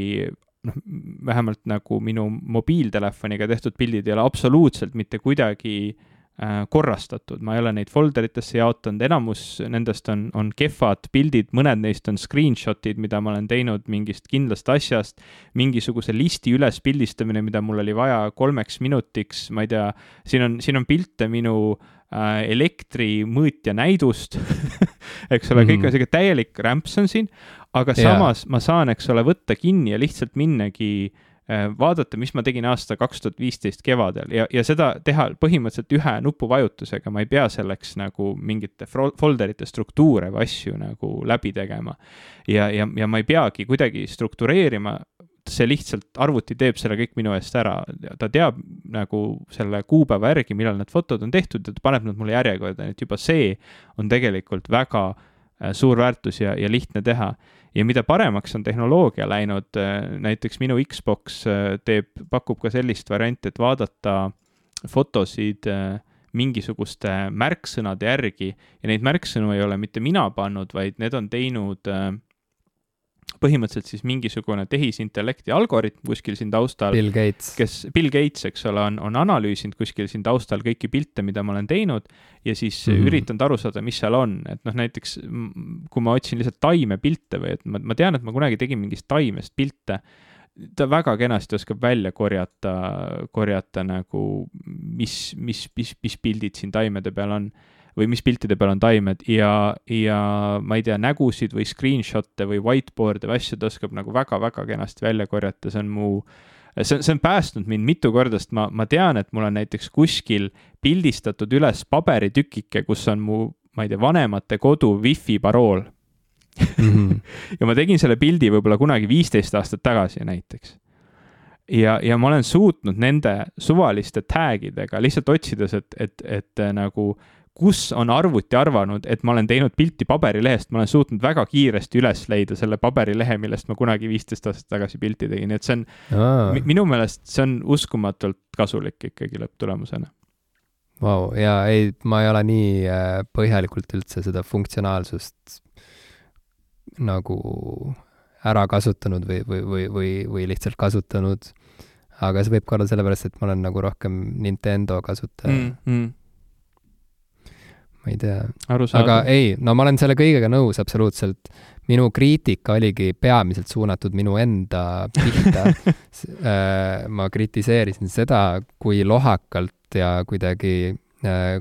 noh, vähemalt nagu minu mobiiltelefoniga tehtud pildid ei ole absoluutselt mitte kuidagi äh, korrastatud, ma ei ole neid folderitesse jaotanud, enamus nendest on, on kehvad pildid, mõned neist on screenshot'id, mida ma olen teinud mingist kindlast asjast, mingisuguse listi ülespildistamine, mida mul oli vaja kolmeks minutiks, ma ei tea, siin on, siin on pilte minu äh, elektrimõõtja näidust. Eks ole mm, -hmm. kõik on sihuke täielik rämps on siin, aga yeah. samas ma saan, eks ole, võtta kinni ja lihtsalt minnagi Äh, vaadata, mis ma tegin aasta kaks tuhat viisteist kevadel ja, ja seda teha põhimõtteliselt ühe nupuvajutusega, ma ei pea selleks nagu mingite folderite struktuure või asju nagu läbi tegema. ja, ja, ja ma ei peagi kuidagi struktureerima, see lihtsalt, arvuti teeb selle kõik minu eest ära, ta teab nagu selle kuupäeva järgi, millal need fotod on tehtud ja ta paneb nad mulle järjekorda, nii et juba see on tegelikult väga äh, suur väärtus ja, ja lihtne teha ja mida paremaks on tehnoloogia läinud, äh, näiteks minu Xbox äh, teeb, pakub ka sellist varianti, et vaadata fotosid äh, mingisuguste märksõnade järgi. Ja neid märksõnu ei ole mitte mina pannud, vaid need on teinud põhimõtteliselt siis mingisugune tehisintellekti algoritm kuskil siin taustal. Bill Gates. kes, Bill Gates, eks ole, on, on analüüsinud kuskil siin taustal kõiki pilte, mida ma olen teinud ja siis mm -hmm. üritanud aru saada, mis seal on, et noh, näiteks kui ma otsin lihtsalt taimepilte või et ma, ma tean, et ma kunagi tegin mingist taimest pilte, ta väga kenasti oskab välja korjata, korjata nagu, mis, mis, mis, mis pildid siin taimede peal on või mis piltide peal on taimed ja, ja ma ei tea, nägusid või screenshot'e või whiteboard'e või asju ta oskab nagu väga-väga kenasti välja korjata, see on mu see, see on päästnud mind mitu korda, sest ma, ma tean, et mul on näiteks kuskil pildistatud üles paberitükike, kus on mu, ma ei tea, vanemate kodu wifi parool mm. -hmm. ja ma tegin selle pildi võib-olla kunagi viisteist aastat tagasi näiteks. ja, ja ma olen suutnud nende suvaliste tag idega lihtsalt otsides, et, et, et nagu kus on arvuti arvanud, et ma olen teinud pilti paberilehest, ma olen suutnud väga kiiresti üles leida selle paberilehe, millest ma kunagi viisteist aastat tagasi pilti tegin, et see on Aa. minu meelest see on uskumatult kasulik ikkagi lõpptulemusena. Vau, ja ei, ma ei ole nii äh, põhjalikult üldse seda funktsionaalsust nagu ära kasutanud või, või, või, või, või lihtsalt kasutanud. aga see võib ka olla sellepärast, et ma olen nagu rohkem Nintendo kasutaja mm,. Mm ma ei tea. aga ei, no ma olen selle kõigega nõus absoluutselt. minu kriitika oligi peamiselt suunatud minu enda pihta äh, ma kritiseerisin seda, kui lohakalt ja kuidagi, äh,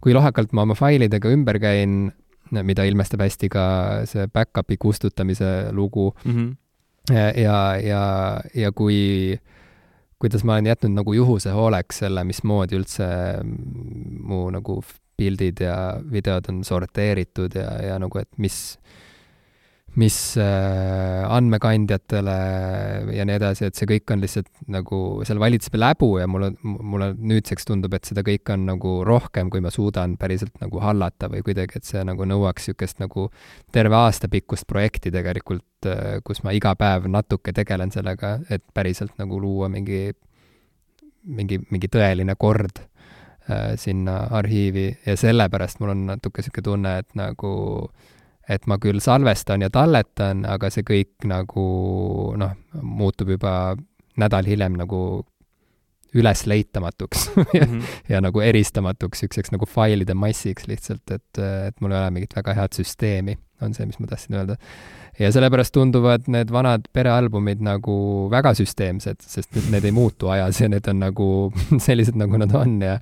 kui lohakalt ma oma failidega ümber käin, mida ilmestab hästi ka see back-up'i kustutamise lugu mm. -hmm. ja, ja, ja kui kuidas ma olen jätnud nagu juhuse hooleks selle, mismoodi üldse mu nagu pildid ja videod on sorteeritud ja, ja nagu, et mis, mis äh, andmekandjatele ja nii edasi, et see kõik on lihtsalt nagu, seal valitseb läbu ja mulle, mulle nüüdseks tundub, et seda kõike on nagu rohkem, kui ma suudan päriselt nagu hallata või kuidagi, et see nagu nõuaks niisugust nagu terve aasta pikkust projekti tegelikult, äh, kus ma iga päev natuke tegelen sellega, et päriselt nagu luua mingi, mingi, mingi tõeline kord sinna arhiivi ja sellepärast mul on natuke niisugune tunne, et nagu, et ma küll salvestan ja talletan, aga see kõik nagu noh, muutub juba nädal hiljem nagu ülesleitamatuks ja, mm -hmm. ja nagu eristamatuks niisuguseks nagu failide massiks lihtsalt, et, et mul ei ole mingit väga head süsteemi, on see, mis ma tahtsin öelda. ja sellepärast tunduvad need vanad perealbumid nagu väga süsteemsed, sest need ei muutu ajas ja need on nagu sellised, nagu nad on ja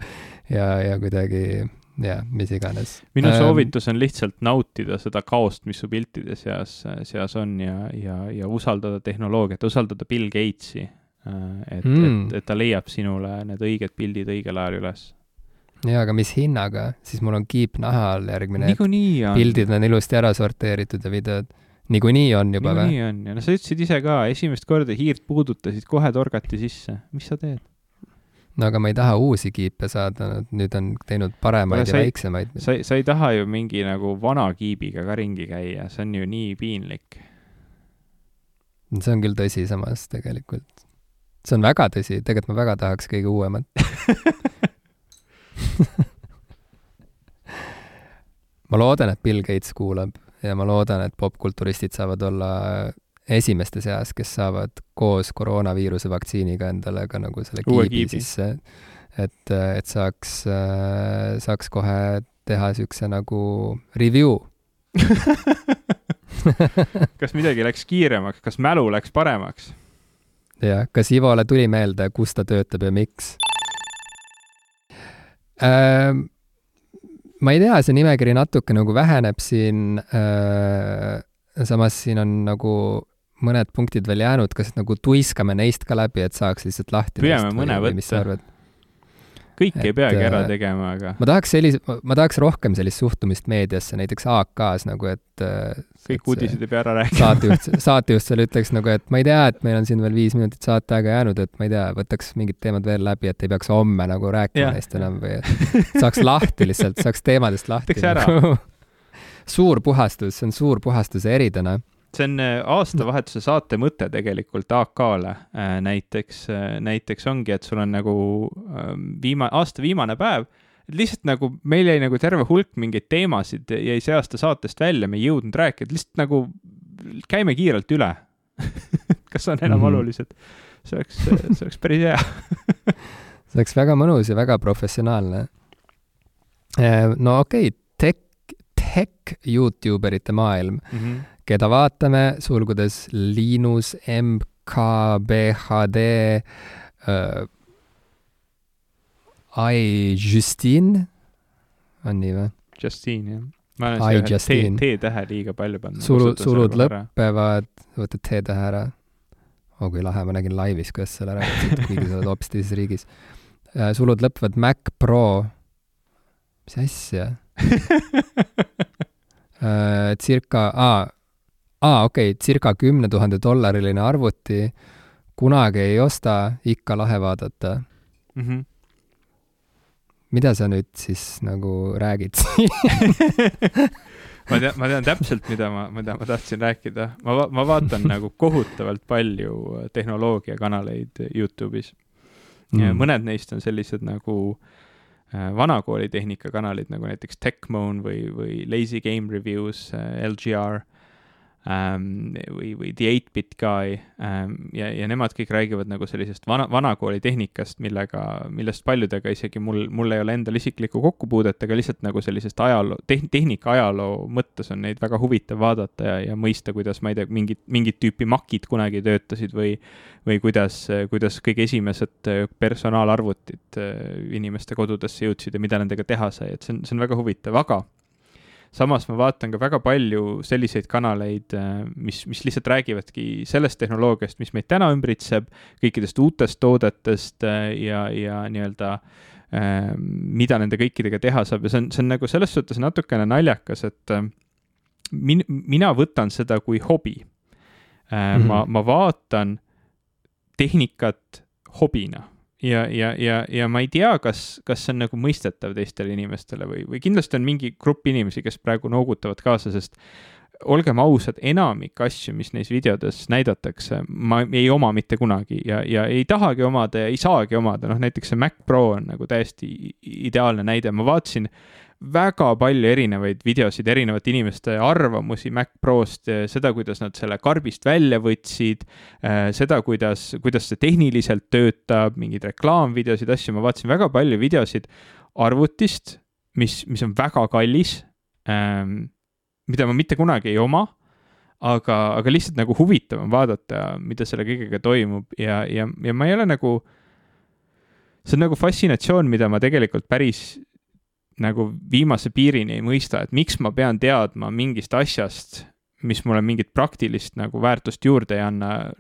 ja, ja kuidagi jah, mis iganes. minu ähm, soovitus on lihtsalt nautida seda kaost, mis su piltide seas, seas on ja, ja, ja usaldada tehnoloogiat, usaldada Bill Gatesi. Äh, et mm., et, et ta leiab sinule need õiged pildid õigel ajal üles jaa, aga mis hinnaga, siis mul on kiip naha all järgmine niikuinii on. pildid on ilusti ära sorteeritud ja videod. niikuinii on juba või? niikuinii on ja no sa ütlesid ise ka, esimest korda hiirt puudutasid, kohe torgati sisse, mis sa teed? no aga ma ei taha uusi kiipe saada, nad nüüd on teinud paremaid ja, ja väiksemaid. sa, sa ei taha ju mingi nagu vana kiibiga ka ringi käia, see on ju nii piinlik. see on küll tõsi samas tegelikult. See on väga tõsi, tegelikult ma väga tahaks kõige uuemat. Ma loodan, et Bill Gates kuulab ja ma loodan, et popkulturistid saavad olla esimeste seas, kes saavad koos koroonaviiruse vaktsiiniga endale ka nagu selle kiibi, kiibi. sisse, et, et saaks, saaks kohe teha niisuguse nagu review. Kas midagi läks kiiremaks, kas mälu läks paremaks? Jah, kas Ivole tuli meelde, kus ta töötab ja miks ähm,? ma ei tea, see nimekiri natuke nagu väheneb siin äh,, samas siin on nagu mõned punktid veel jäänud, kas nagu tuiskame neist ka läbi, et saaks lihtsalt lahti püüame mõne võtta. Kõike ei peagi ära äh, tegema, aga. ma tahaks sellise, ma tahaks rohkem sellist suhtumist meediasse, näiteks AK-s nagu, et äh, kõik uudised ei pea ära rääkima. saatejuht, saatejuht seal ütleks nagu, et ma ei tea, et meil on siin veel viis minutit saateaega jäänud, et ma ei tea, võtaks mingid teemad veel läbi, et ei peaks homme nagu rääkima neist enam või et saaks lahti lihtsalt, saaks teemadest lahti. teeks ära nagu. suur puhastus, see on suur puhastuse eritäna see on äh, aastavahetuse saate mõte tegelikult AK-le äh, näiteks, äh, näiteks ongi, et sul on nagu ähm, viima-, aasta viimane päev, lihtsalt nagu meil jäi nagu terve hulk mingeid teemasid jäi see aasta saatest välja, me ei jõudnud rääkida, lihtsalt nagu käime kiirelt üle kas on enam mm olulised? see oleks, see oleks päris hea see oleks väga mõnus ja väga professionaalne. no okei okay,, tech, tech Youtube erite maailm mm. -hmm keda vaatame, sulgudes Linus MKBHD äh,, I Justine, on nii või? Justine, jah. ma olen siia T-tähe liiga palju pannud. sulud, sulud lõpevad, võtad T-tähe ära. oo oh, kui lahe, ma nägin laivis, kuidas selle rääkisid, kuigi sa oled hoopis teises riigis äh,. sulud lõpevad Mac Pro, mis asja äh, circa, aa, aa, okei okay,, circa kümne tuhande dollariline arvuti, kunagi ei osta, ikka lahe vaadata mm. -hmm. mida sa nüüd siis nagu räägid ma tean, ma tean täpselt, mida ma, mida ma tahtsin rääkida. ma, ma vaatan nagu kohutavalt palju tehnoloogiakanaleid Youtube'is mm.. mõned neist on sellised nagu äh, vanakooli tehnikakanalid, nagu näiteks Techmoan või, või Lazy Game Reviews äh,, LGR ähm, või, või The 8-Bit Guy ähm, ja, ja nemad kõik räägivad nagu sellisest vana, vanakooli tehnikast, millega, millest paljudega isegi mul, mul ei ole endal isiklikku kokkupuudet, aga lihtsalt nagu sellisest ajaloo, tehn-, tehnika ajaloo mõttes on neid väga huvitav vaadata ja, ja mõista, kuidas, ma ei tea, mingit, mingit tüüpi makid kunagi töötasid või või kuidas, kuidas kõige esimesed personaalarvutid äh, inimeste kodudesse jõudsid ja mida nendega teha sai, et see on, see on väga huvitav, aga samas ma vaatan ka väga palju selliseid kanaleid, äh, mis, mis lihtsalt räägivadki sellest tehnoloogiast, mis meid täna ümbritseb, kõikidest uutest toodetest äh, ja, ja nii-öelda äh, mida nende kõikidega teha saab ja see on, see on nagu selles suhtes natukene naljakas, et min-, mina võtan seda kui hobi mm. -hmm. ma, ma vaatan tehnikat hobina ja, ja, ja, ja ma ei tea, kas, kas see on nagu mõistetav teistele inimestele või, või kindlasti on mingi grupp inimesi, kes praegu noogutavad kaasa, sest olgem ausad, enamik asju, mis neis videodes näidatakse, ma ei oma mitte kunagi ja, ja ei tahagi omada ja ei saagi omada, noh näiteks see Mac Pro on nagu täiesti ideaalne näide, ma vaatasin väga palju erinevaid videosid, erinevate inimeste arvamusi Mac Prost, seda, kuidas nad selle karbist välja võtsid, äh, seda, kuidas, kuidas see tehniliselt töötab, mingeid reklaamvideosid, asju, ma vaatasin väga palju videosid arvutist, mis, mis on väga kallis ähm,, mida ma mitte kunagi ei oma aga, aga lihtsalt nagu huvitav on vaadata, mida selle kõigega toimub ja, ja, ja ma ei ole nagu, see on nagu fassinatsioon, mida ma tegelikult päris nagu viimase piirini ei mõista, et miks ma pean teadma mingist asjast, mis mulle mingit praktilist nagu väärtust juurde ei anna.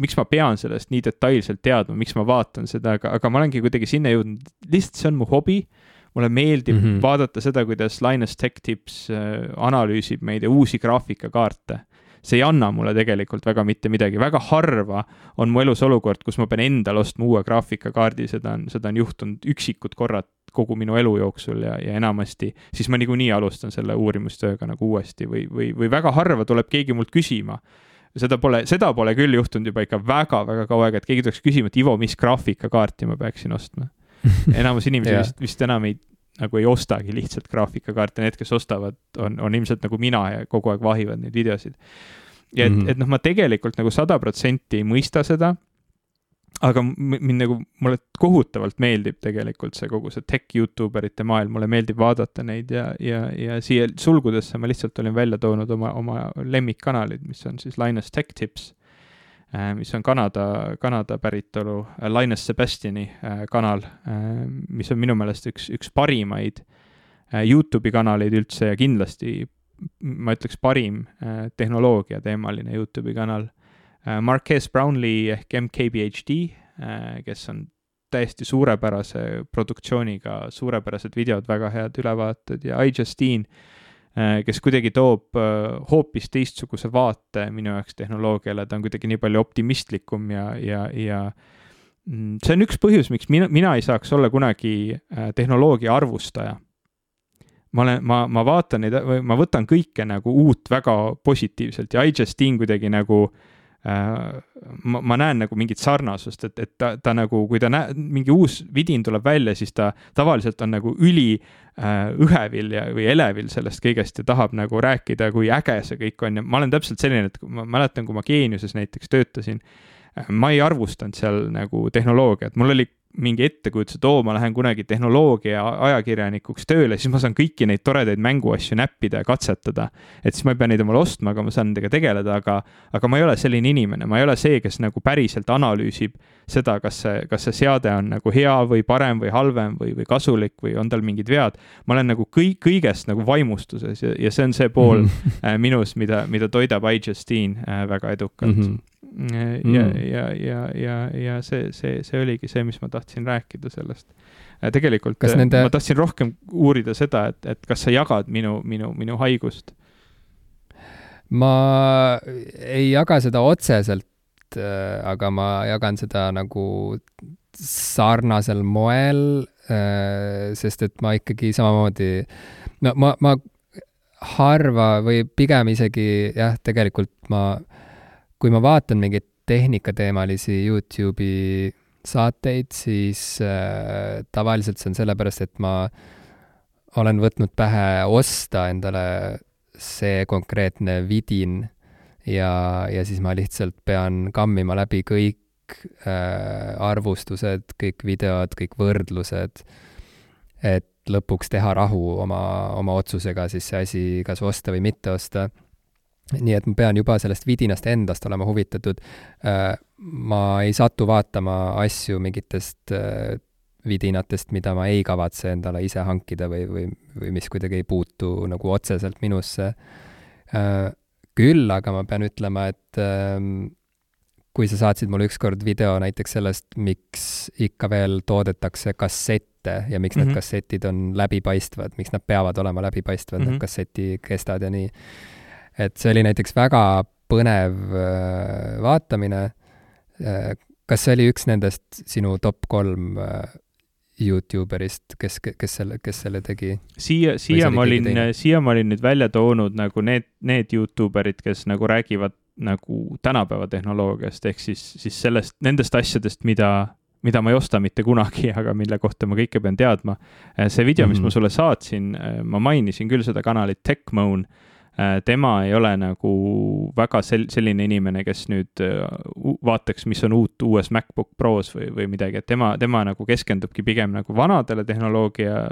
miks ma pean sellest nii detailselt teadma, miks ma vaatan seda, aga, aga ma olengi kuidagi sinna jõudnud, lihtsalt see on mu hobi. mulle meeldib mm -hmm. vaadata seda, kuidas Linus Tech Tips äh, analüüsib, ma ei tea, uusi graafikakaarte see ei anna mulle tegelikult väga mitte midagi, väga harva on mu elus olukord, kus ma pean endale ostma uue graafikakaardi, seda on, seda on juhtunud üksikud korrad kogu minu elu jooksul ja, ja enamasti siis ma niikuinii alustan selle uurimustööga nagu uuesti või, või, või väga harva tuleb keegi mult küsima. seda pole, seda pole küll juhtunud juba ikka väga-väga kaua aega, et keegi tuleks küsima, et Ivo, mis graafikakaarti ma peaksin ostma. enamus inimesi vist, vist enam ei, nagu ei ostagi lihtsalt graafikakaarte, need, kes ostavad, on, on ilmselt nagu mina ja kogu aeg vahivad neid videosid. ja et mm, -hmm. et noh, ma tegelikult nagu sada protsenti ei mõista seda aga mind nagu, mulle kohutavalt meeldib tegelikult see kogu see tech Youtube erite maailm, mulle meeldib vaadata neid ja, ja, ja siia sulgudesse ma lihtsalt olin välja toonud oma, oma lemmikkanalid, mis on siis Linus Tech Tips, äh, mis on Kanada, Kanada päritolu äh, Linus Sebastiani äh, kanal, mis on minu meelest üks, üks parimaid Youtube'i kanaleid üldse ja kindlasti ma ütleks parim tehnoloogia teemaline Youtube'i kanal Marques Brownlee ehk MKBHD, kes on täiesti suurepärase produktsiooniga, suurepärased videod, väga head ülevaated ja iJustine, kes kuidagi toob hoopis teistsuguse vaate minu jaoks tehnoloogiale, ta on kuidagi nii palju optimistlikum ja, ja, ja mm, see on üks põhjus, miks mina, mina ei saaks olla kunagi tehnoloogia arvustaja. Ma olen, ma, ma vaatan neid, ma võtan kõike nagu uut väga positiivselt ja iJustine kuidagi nagu äh, ma, ma näen nagu mingit sarnasust, et, et ta, ta nagu, kui ta näe-, mingi uus vidin tuleb välja, siis ta tavaliselt on nagu üli äh, õhevil ja, või elevil sellest kõigest ja tahab nagu rääkida, kui äge see kõik on. Ja ma olen täpselt selline, et ma mäletan, kui ma Geeniuses näiteks töötasin äh,, ma ei arvustanud seal nagu tehnoloogiat, mul oli mingi ettekujutus, et oo, ma lähen kunagi tehnoloogia ajakirjanikuks tööle, siis ma saan kõiki neid toredaid mänguasju näppida ja katsetada. et siis ma ei pea neid omale ostma, aga ma saan nendega tegeleda, aga, aga ma ei ole selline inimene, ma ei ole see, kes nagu päriselt analüüsib seda, kas see, kas see seade on nagu hea või parem või halvem või, või kasulik või on tal mingid vead. ma olen nagu kõik, kõigest nagu vaimustuses ja, ja see on see pool mm -hmm. minus, mida, mida toidab iJustine äh, väga edukalt mm. -hmm Mm. Ja mm., ja, ja, ja, ja see, see, see oligi see, mis ma tahtsin rääkida sellest. Äh, tegelikult äh, nende... ma tahtsin rohkem uurida seda, et, et kas sa jagad minu, minu, minu haigust? ma ei jaga seda otseselt, äh, aga ma jagan seda nagu sarnasel moel, sest et ma ikkagi samamoodi, no ma, ma harva või pigem isegi jah, tegelikult ma kui ma vaatan mingeid tehnikateemalisi Youtube'i saateid, siis äh, tavaliselt see on sellepärast, et ma olen võtnud pähe osta endale see konkreetne vidin ja, ja siis ma lihtsalt pean kammima läbi kõik äh, arvustused, kõik videod, kõik võrdlused, et lõpuks teha rahu oma, oma otsusega siis see asi kas osta või mitte osta nii et ma pean juba sellest vidinast endast olema huvitatud. Äh, ma ei satu vaatama asju mingitest äh, vidinatest, mida ma ei kavatse endale ise hankida või, või, või mis kuidagi ei puutu nagu otseselt minusse. Äh, küll aga ma pean ütlema, et ähm, kui sa saatsid mulle ükskord video näiteks sellest, miks ikka veel toodetakse kassette ja miks mm -hmm. need mhm. kassetid on läbipaistvad, miks nad peavad olema läbipaistvad mm, -hmm. need kassetikestad ja nii et see oli näiteks väga põnev äh, vaatamine. Äh, kas see oli üks nendest sinu top kolm äh, Youtuberist, kes, kes selle, kes selle tegi? siia, siia ma olin, siia ma olin nüüd välja toonud nagu need, need Youtuberid, kes nagu räägivad nagu tänapäeva tehnoloogiast, ehk siis, siis sellest, nendest asjadest, mida, mida ma ei osta mitte kunagi, aga mille kohta ma kõike pean teadma. see video, mis mm -hmm. ma sulle saatsin, ma mainisin küll seda kanalit TechMoan tema ei ole nagu väga sel-, selline inimene, kes nüüd äh, vaataks, mis on uut uues MacBook Pros või, või midagi, et tema, tema nagu keskendubki pigem nagu vanadele tehnoloogia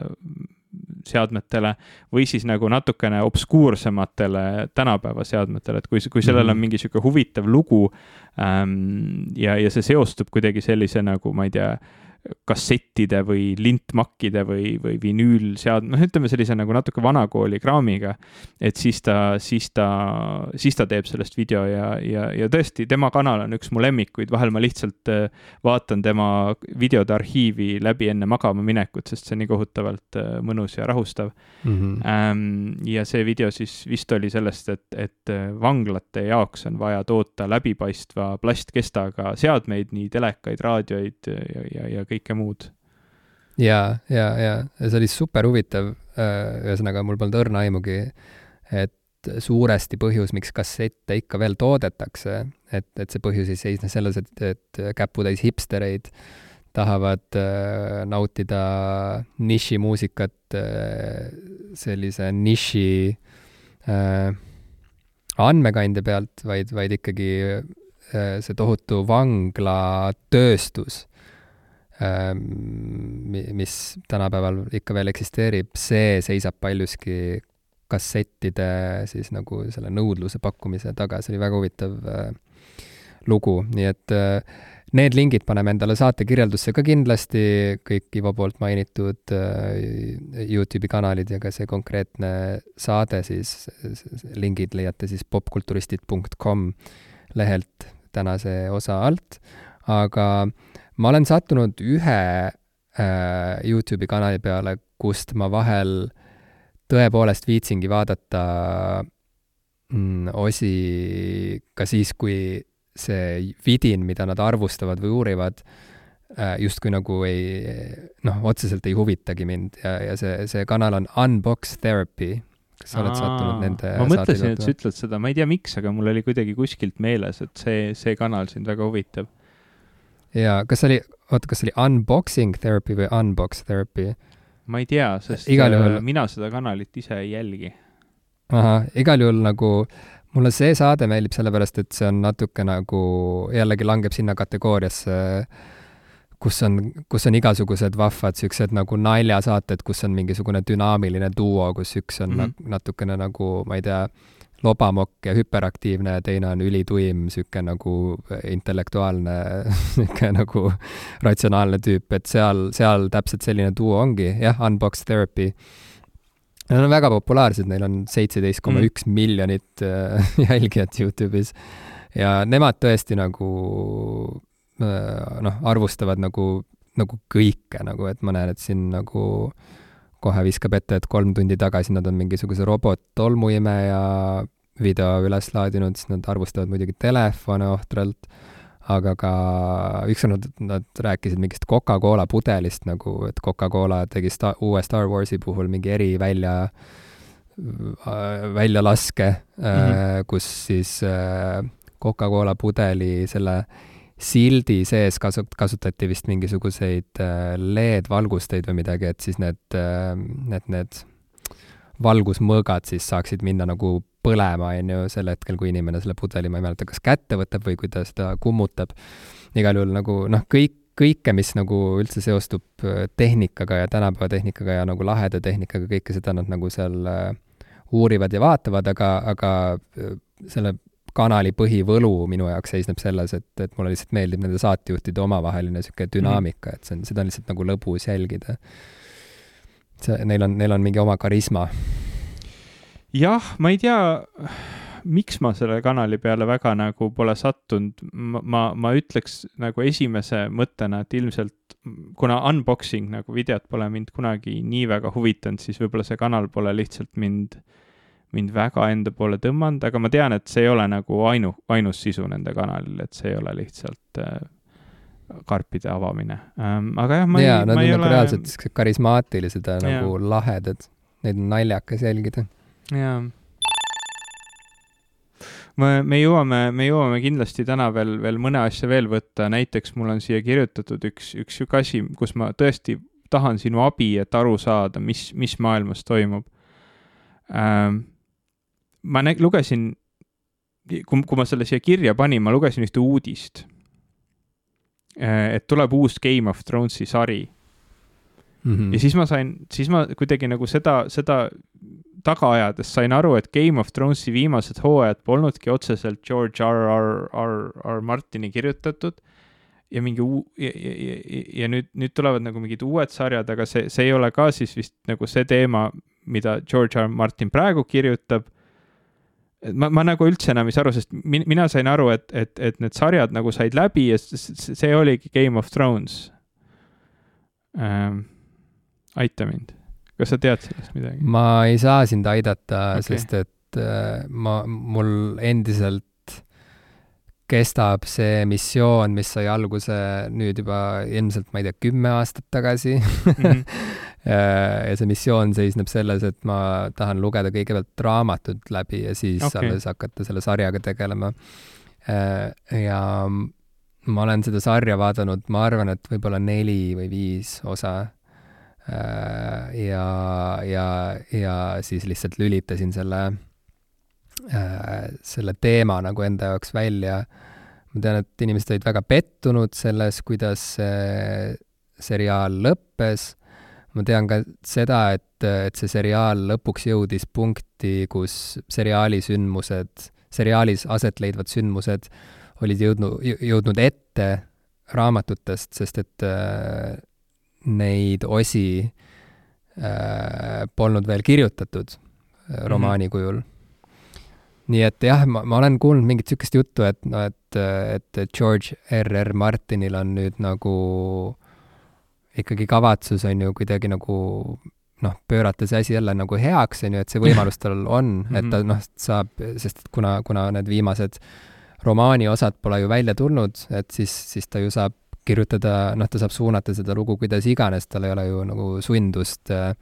seadmetele või siis nagu natukene obskuursematele tänapäeva seadmetele, et kui, kui sellel on mhm. mingi sihuke huvitav lugu ähm, ja, ja see seostub kuidagi sellise nagu, ma ei tea kassettide või lintmakkide või, või vinüülsead-, noh, ütleme sellise nagu natuke vanakooli kraamiga. et siis ta, siis ta, siis ta teeb sellest video ja, ja, ja tõesti, tema kanal on üks mu lemmikuid, vahel ma lihtsalt äh, vaatan tema videode arhiivi läbi enne magama minekut, sest see on nii kohutavalt äh, mõnus ja rahustav mm. -hmm. ja see video siis vist oli sellest, et, et äh, vanglate jaoks on vaja toota läbipaistva plastkestaga seadmeid, nii telekaid, raadioid ja, ja, ja kõike muud. Ja, ja, ja see oli super huvitav, äh, ühesõnaga mul polnud õrna aimugi, et suuresti põhjus, miks kassette ikka veel toodetakse, et, et see põhjus ei seisne selles, et, et käputäis hipstereid tahavad äh, nautida nišimuusikat äh, sellise niši äh, andmekandja pealt, vaid, vaid ikkagi äh, see tohutu vanglatööstus mis tänapäeval ikka veel eksisteerib, see seisab paljuski kassettide siis nagu selle nõudluse pakkumise taga, see oli väga huvitav äh, lugu, nii et äh, need lingid paneme endale saate kirjeldusse ka kindlasti, kõik Ivo poolt mainitud äh, Youtube'i kanalid ja ka see konkreetne saade siis, lingid leiate siis popkulturistid.com lehelt tänase osa alt, aga ma olen sattunud ühe äh, Youtube'i kanali peale, kust ma vahel tõepoolest viitsingi vaadata mm, osi ka siis, kui see vidin, mida nad arvustavad või uurivad, äh, justkui nagu ei, noh, otseselt ei huvitagi mind ja, ja see, see kanal on Unbox Therapy. kas sa oled Aa, sattunud nende ma mõtlesin, et sa ütled seda, ma ei tea, miks, aga mul oli kuidagi kuskilt meeles, et see, see kanal sind väga huvitab. Jaa, kas oli, oota, kas see oli Unboxing Therapy või Unbox Therapy? ma ei tea, sest igal äh, juhul mina seda kanalit ise ei jälgi. ahah, igal juhul nagu mulle see saade meeldib sellepärast, et see on natuke nagu, jällegi langeb sinna kategooriasse, kus on, kus on igasugused vahvad niisugused nagu naljasaated, kus on mingisugune dünaamiline duo, kus üks on mm -hmm. natukene nagu, ma ei tea, lobamokk ja hüperaktiivne ja teine on ülituim, niisugune nagu intellektuaalne, niisugune nagu ratsionaalne tüüp, et seal, seal täpselt selline duo ongi, jah, Unbox Therapy. Nad on väga populaarsed, neil on seitseteist koma üks mm. miljonit äh, jälgijat Youtube'is ja nemad tõesti nagu äh, noh, arvustavad nagu, nagu kõike nagu, et ma näen, et siin nagu äh, kohe viskab ette, et kolm tundi tagasi nad on mingisuguse robot-tolmuimeja video üles laadinud, siis nad arvustavad muidugi telefone ohtralt, aga ka ükskord nad, nad rääkisid mingist Coca-Cola pudelist nagu, et Coca-Cola tegi sta-, uue Star Warsi puhul mingi erivälja, väljalaske mm, -hmm. kus siis äh, Coca-Cola pudeli selle äh, sildi sees kasut-, kasutati vist mingisuguseid äh, LED-valgusteid või midagi, et siis need, äh, need, need valgusmõõgad siis saaksid minna nagu põlema, on ju, sel hetkel, kui inimene selle pudeli, ma ei mäleta, kas kätte võtab või kui ta seda kummutab. igal juhul nagu noh, kõik, kõike, mis nagu üldse seostub äh, tehnikaga ja tänapäeva tehnikaga ja nagu laheda tehnikaga, kõike seda nad nagu seal uurivad ja vaatavad, aga, aga selle kanali põhivõlu minu jaoks seisneb selles, et, et mulle lihtsalt meeldib nende saatejuhtide omavaheline niisugune dünaamika, et see on, seda on lihtsalt nagu lõbus jälgida. see, neil on, neil on mingi oma karisma. jah, ma ei tea, miks ma selle kanali peale väga nagu pole sattunud, ma, ma, ma ütleks nagu esimese mõttena, et ilmselt kuna unboxing nagu videot pole mind kunagi nii väga huvitanud, siis võib-olla see kanal pole lihtsalt mind äh, mind väga enda poole tõmmanud, aga ma tean, et see ei ole nagu ainu, ainus sisu nende kanalil, et see ei ole lihtsalt äh, karpide avamine ähm,. aga jah, ma jaa, nad on nagu ole... reaalselt siuksed karismaatilised ja nagu lahedad. Neid on naljakas jälgida. jaa. me, me jõuame, me jõuame kindlasti täna veel, veel mõne asja veel võtta, näiteks mul on siia kirjutatud üks, üks sihuke asi, kus ma tõesti tahan sinu abi, et aru saada, mis, mis maailmas toimub ähm, ma nä-, lugesin, kui, kui ma selle siia kirja panin, ma lugesin ühte uudist. Äh, et tuleb uus Game of Thronesi sari mm. -hmm. ja siis ma sain, siis ma kuidagi nagu seda, seda taga ajades sain aru, et Game of Thronesi viimased hooajad polnudki otseselt George R. R. R. R. Martini kirjutatud ja mingi uu- ja, ja, ja, ja nüüd, nüüd tulevad nagu mingid uued sarjad, aga see, see ei ole ka siis vist nagu see teema, mida George R. Martin praegu kirjutab et ma, ma nagu üldse enam ei saa aru, sest min, mina sain aru, et, et, et need sarjad nagu said läbi ja see oligi Game of Thrones ähm,. aita mind, kas sa tead sellest midagi? ma ei saa sind aidata okay., sest et äh, ma, mul endiselt kestab see missioon, mis sai alguse nüüd juba ilmselt, ma ei tea, kümme aastat tagasi mm. -hmm ja see missioon seisneb selles, et ma tahan lugeda kõigepealt raamatut läbi ja siis okay. alles hakata selle sarjaga tegelema. Äh, ja ma olen seda sarja vaadanud, ma arvan, et võib-olla neli või viis osa. Äh, ja, ja, ja siis lihtsalt lülitasin selle, äh, selle teema nagu enda jaoks välja. ma tean, et inimesed olid väga pettunud selles, kuidas see seriaal lõppes ma tean ka seda, et, et see seriaal lõpuks jõudis punkti, kus seriaali sündmused, seriaalis aset leidvad sündmused olid jõudnud, jõudnud ette raamatutest, sest et äh, neid osi äh, polnud veel kirjutatud äh, romaani mm -hmm. kujul. nii et jah, ma, ma olen kuulnud mingit niisugust juttu, et noh, et et George R. R. Martinil on nüüd nagu ikkagi kavatsus on ju kuidagi nagu noh, pöörata see asi jälle nagu heaks, on ju, et see võimalus tal on, et ta mhm. noh, saab, sest kuna, kuna need viimased romaani osad pole ju välja tulnud, et siis, siis ta ju saab kirjutada, noh, ta saab suunata seda lugu kuidas iganes, tal ei ole ju nagu sundust äh,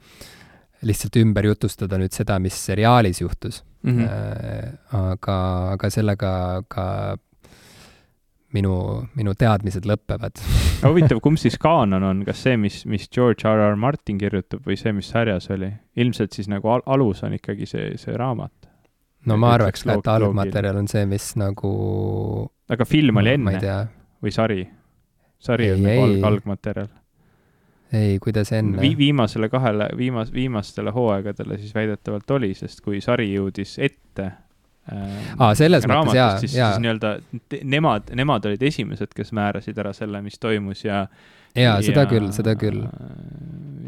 lihtsalt ümber jutustada nüüd seda, mis seriaalis juhtus mm. -hmm. Äh, aga, aga sellega ka minu, minu teadmised lõpevad huvitav, kumb siis kaanon on, kas see, mis, mis George R. R. Martin kirjutab või see, mis sarjas oli? ilmselt siis nagu al alus on ikkagi see, see raamat. no ma arvaks ka, et algmaterjal on see, mis nagu aga film oli enne või sari? sari ei, on nagu alg, algmaterjal? ei, kuidas enne Vi? viimasele kahele, viimas-, viimastele hooaegadele siis väidetavalt oli, sest kui sari jõudis ette aa, selles mõttes jaa, jaa. siis nii-öelda nemad, nemad olid esimesed, kes määrasid ära selle, mis toimus ja jaa, seda küll, seda küll.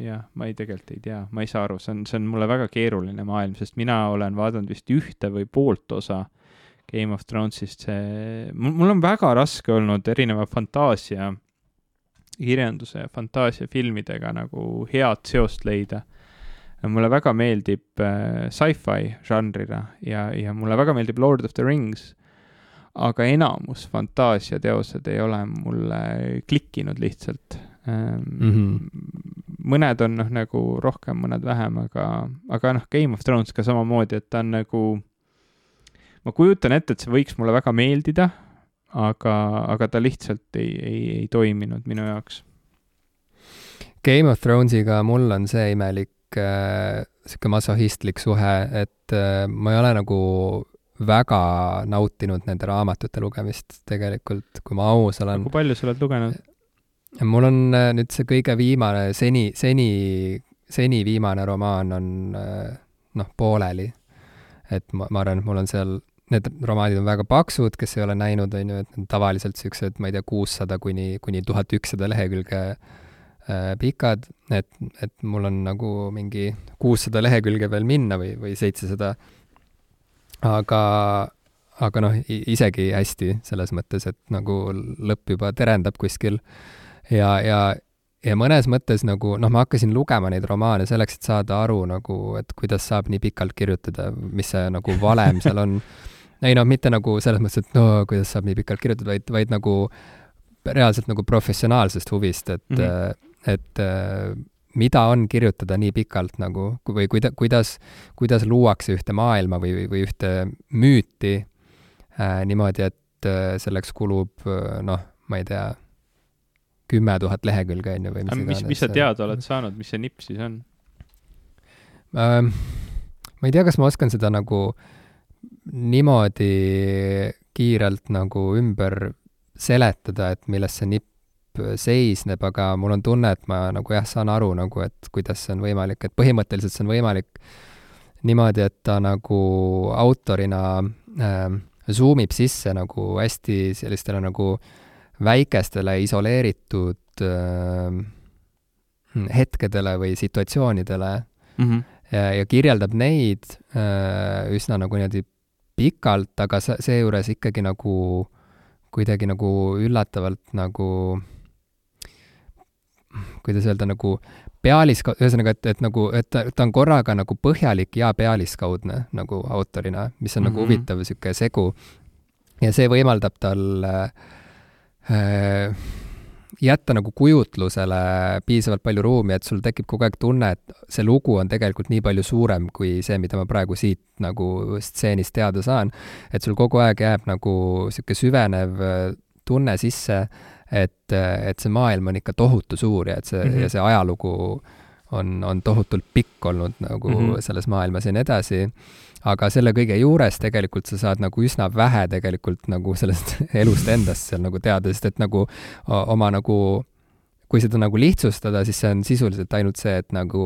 jah, ma ei, tegelikult ei tea, ma ei saa aru, see on, see on mulle väga keeruline maailm, sest mina olen vaadanud vist ühte või poolt osa Game of Thronesist, see, mul on väga raske olnud erineva fantaasia, kirjanduse ja fantaasiafilmidega nagu head seost leida mulle väga meeldib äh, sci-fi žanrina ja, ja mulle väga meeldib Lord of the Rings, aga enamus fantaasiateosed ei ole mulle klikkinud lihtsalt. Mm -hmm. mõned on noh, nagu rohkem, mõned vähem, aga, aga noh, Game of Thrones ka samamoodi, et ta on nagu, ma kujutan ette, et see võiks mulle väga meeldida, aga, aga ta lihtsalt ei, ei, ei toiminud minu jaoks. Game of Thronesiga mul on see imelik äh, masohhistlik suhe, et äh, ma ei ole nagu väga nautinud nende raamatute lugemist tegelikult, kui ma aus olen. kui palju sa oled lugenud? mul on äh, nüüd see kõige viimane, seni, seni, seni viimane romaan on noh, pooleli. et ma, ma arvan, et mul on seal, need romaanid on väga paksud, kes ei ole näinud, on ju, et tavaliselt niisugused, ma ei tea, kuussada kuni, kuni tuhat ükssada lehekülge Äh, pikad, et, et mul on nagu mingi kuussada lehekülge veel minna või, või seitsesada. aga, aga noh, isegi hästi selles mõttes, et nagu lõpp juba terendab kuskil ja, ja, ja mõnes mõttes nagu noh, ma hakkasin lugema neid romaane selleks, et saada aru nagu, et kuidas saab nii pikalt kirjutada, mis see nagu valem seal on. ei noh, mitte nagu selles mõttes, et no kuidas saab nii pikalt kirjutada, vaid, vaid nagu reaalselt nagu professionaalsest huvist, et mm -hmm et äh, mida on kirjutada nii pikalt nagu või kuida-, kuidas, kuidas luuakse ühte maailma või, või ühte müüti äh, niimoodi, et äh, selleks kulub äh, noh, ma ei tea, kümme tuhat lehekülge, on ju, või mis iganes. mis, mis sa teada oled saanud, mis see nipp siis on ähm,? ma ei tea, kas ma oskan seda nagu niimoodi kiirelt nagu ümber seletada, et milles see nipp seisneb, aga mul on tunne, et ma nagu jah, saan aru nagu, et kuidas see on võimalik, et põhimõtteliselt see on võimalik niimoodi, et ta nagu autorina äh, zoom ib sisse nagu hästi sellistele nagu väikestele isoleeritud äh, hetkedele või situatsioonidele mm -hmm. ja, ja kirjeldab neid äh, üsna nagu niimoodi pikalt, aga seejuures ikkagi nagu kuidagi nagu üllatavalt nagu kuidas öelda, nagu pealiska-, ühesõnaga, et, et nagu, et ta, ta on korraga nagu põhjalik ja pealiskaudne nagu autorina, mis on mm -hmm. nagu mhm. huvitav niisugune segu. ja see võimaldab tal äh, jätta nagu kujutlusele piisavalt palju ruumi, et sul tekib kogu aeg tunne, et see lugu on tegelikult nii palju suurem kui see, mida ma praegu siit nagu stseenist teada saan. et sul kogu aeg jääb nagu niisugune süvenev äh, tunne sisse et, et see maailm on ikka tohutu suur ja et see mm, -hmm. ja see ajalugu on, on tohutult pikk olnud nagu mm -hmm. selles maailmas ja nii edasi, aga selle kõige juures tegelikult sa saad nagu üsna vähe tegelikult nagu sellest elust endast seal nagu teada, sest et nagu oma nagu, kui seda nagu lihtsustada, siis see on sisuliselt ainult see, et nagu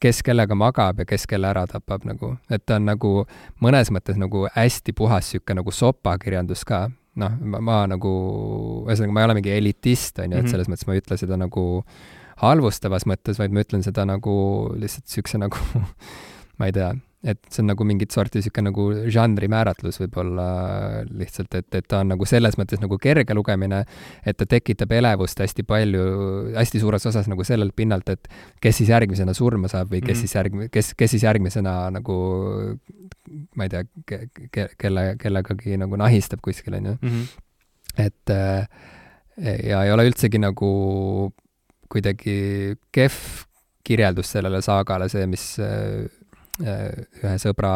kes kellega magab ja kes kelle ära tapab nagu, et ta on nagu mõnes mõttes nagu hästi puhas niisugune nagu sopakirjandus ka, noh, ma, nagu, ühesõnaga, ma ei ole mingi elitist, on ju, et mhm. selles mõttes ma ei ütle seda nagu halvustavas mõttes, vaid ma ütlen seda nagu lihtsalt niisuguse nagu ma ei tea, et see on nagu mingit sorti niisugune nagu žanri määratlus võib-olla lihtsalt, et, et ta on nagu selles mõttes nagu kerge lugemine, et ta tekitab elevust hästi palju, hästi suures osas nagu sellelt pinnalt, et kes siis järgmisena surma saab või kes mm -hmm. siis järg-, kes, kes siis järgmisena nagu ma ei tea ke,, ke, kelle, kellegagi nagu nahistab kuskil, on ju. Mhm. et ja ei ole üldsegi nagu kuidagi kehv kirjeldus sellele saagale, see, mis ühe sõbra,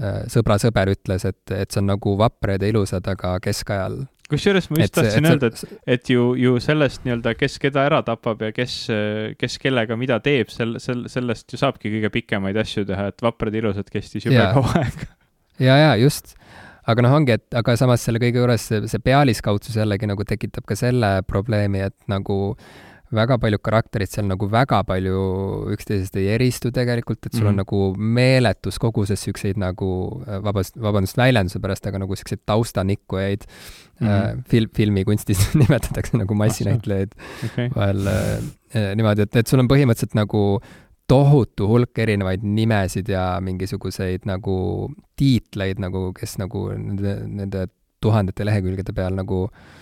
äh, sõbra sõber ütles, et, et see on nagu vaprad ja ilusad, aga keskajal. kusjuures ma just tahtsin öelda, et, et ju, ju sellest nii-öelda, kes keda ära tapab ja kes, kes kellega mida teeb, sel-, sel-, sellest ju saabki kõige pikemaid asju teha, et vaprad ja ilusad kestis jube kaua aega. ja, ja just aga noh, ongi, et aga samas selle kõige juures see, see pealiskaudsus jällegi nagu tekitab ka selle probleemi, et nagu äh, väga paljud karakterid seal nagu väga palju üksteisest ei eristu tegelikult, et sul mm -hmm. on nagu meeletus koguses niisuguseid nagu, äh, vabandust, väljenduse pärast, aga nagu niisuguseid taustanikkujaid mm -hmm. fil-, filmikunstis nimetatakse nagu massinäitlejaid okay. vahel äh, äh, niimoodi, et, et sul on põhimõtteliselt nagu tohutu hulk erinevaid nimesid ja mingisuguseid nagu tiitleid nagu, kes nagu nende, nende tuhandete lehekülgede peal nagu äh,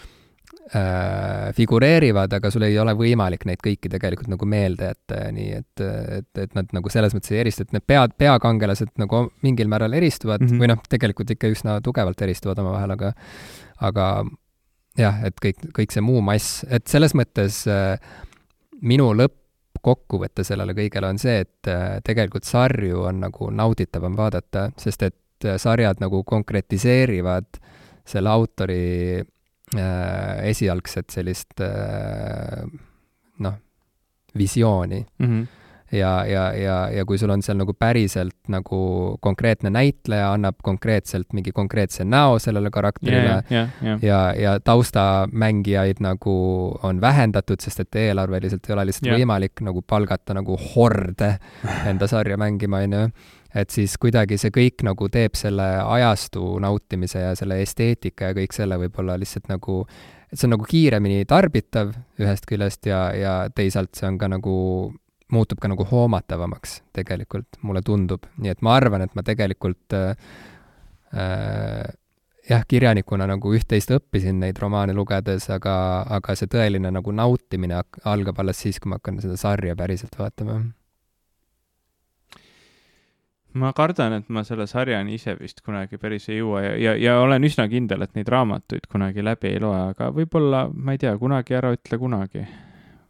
äh, figureerivad, aga sul ei ole võimalik neid kõiki tegelikult nagu meelde jätta ja nii, et, et, et nad nagu selles mõttes ei eristu, et need pea, peakangelased nagu mingil määral eristuvad mm -hmm. või noh, tegelikult ikka üsna tugevalt eristuvad omavahel, aga aga jah, et kõik, kõik see muu mass, et selles mõttes äh, minu lõppkokkuvõte sellele kõigele on see, et äh, tegelikult sarju on nagu nauditavam vaadata, sest et äh, sarjad nagu konkretiseerivad selle autori esialgset sellist äh, noh, visiooni mm. -hmm. ja, ja, ja, ja kui sul on seal nagu päriselt nagu konkreetne näitleja annab konkreetselt mingi konkreetse näo sellele karakterile yeah, yeah, yeah. ja, ja taustamängijaid nagu on vähendatud, sest et eelarveliselt ei ole lihtsalt yeah. võimalik nagu palgata nagu horde enda sarja mängima, on ju et siis kuidagi see kõik nagu teeb selle ajastu nautimise ja selle esteetika ja kõik selle võib-olla lihtsalt nagu, et see on nagu kiiremini tarbitav ühest küljest ja, ja teisalt see on ka nagu, muutub ka nagu hoomatavamaks tegelikult, mulle tundub. nii et ma arvan, et ma tegelikult äh, äh, jah, kirjanikuna nagu üht-teist õppisin neid romaane lugedes, aga, aga see tõeline nagu nautimine algab alles siis, kui ma hakkan seda sarja päriselt vaatama ma kardan, et ma selle sarjani ise vist kunagi päris ei jõua ja, ja, ja olen üsna kindel, et neid raamatuid kunagi läbi ei loe, aga võib-olla, ma ei tea, kunagi ära ütle kunagi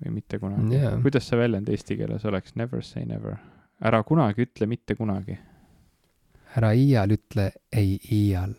või mitte kunagi yeah.. kuidas see väljend eesti keeles oleks, never say never? ära kunagi ütle mitte kunagi. ära iial ütle ei iial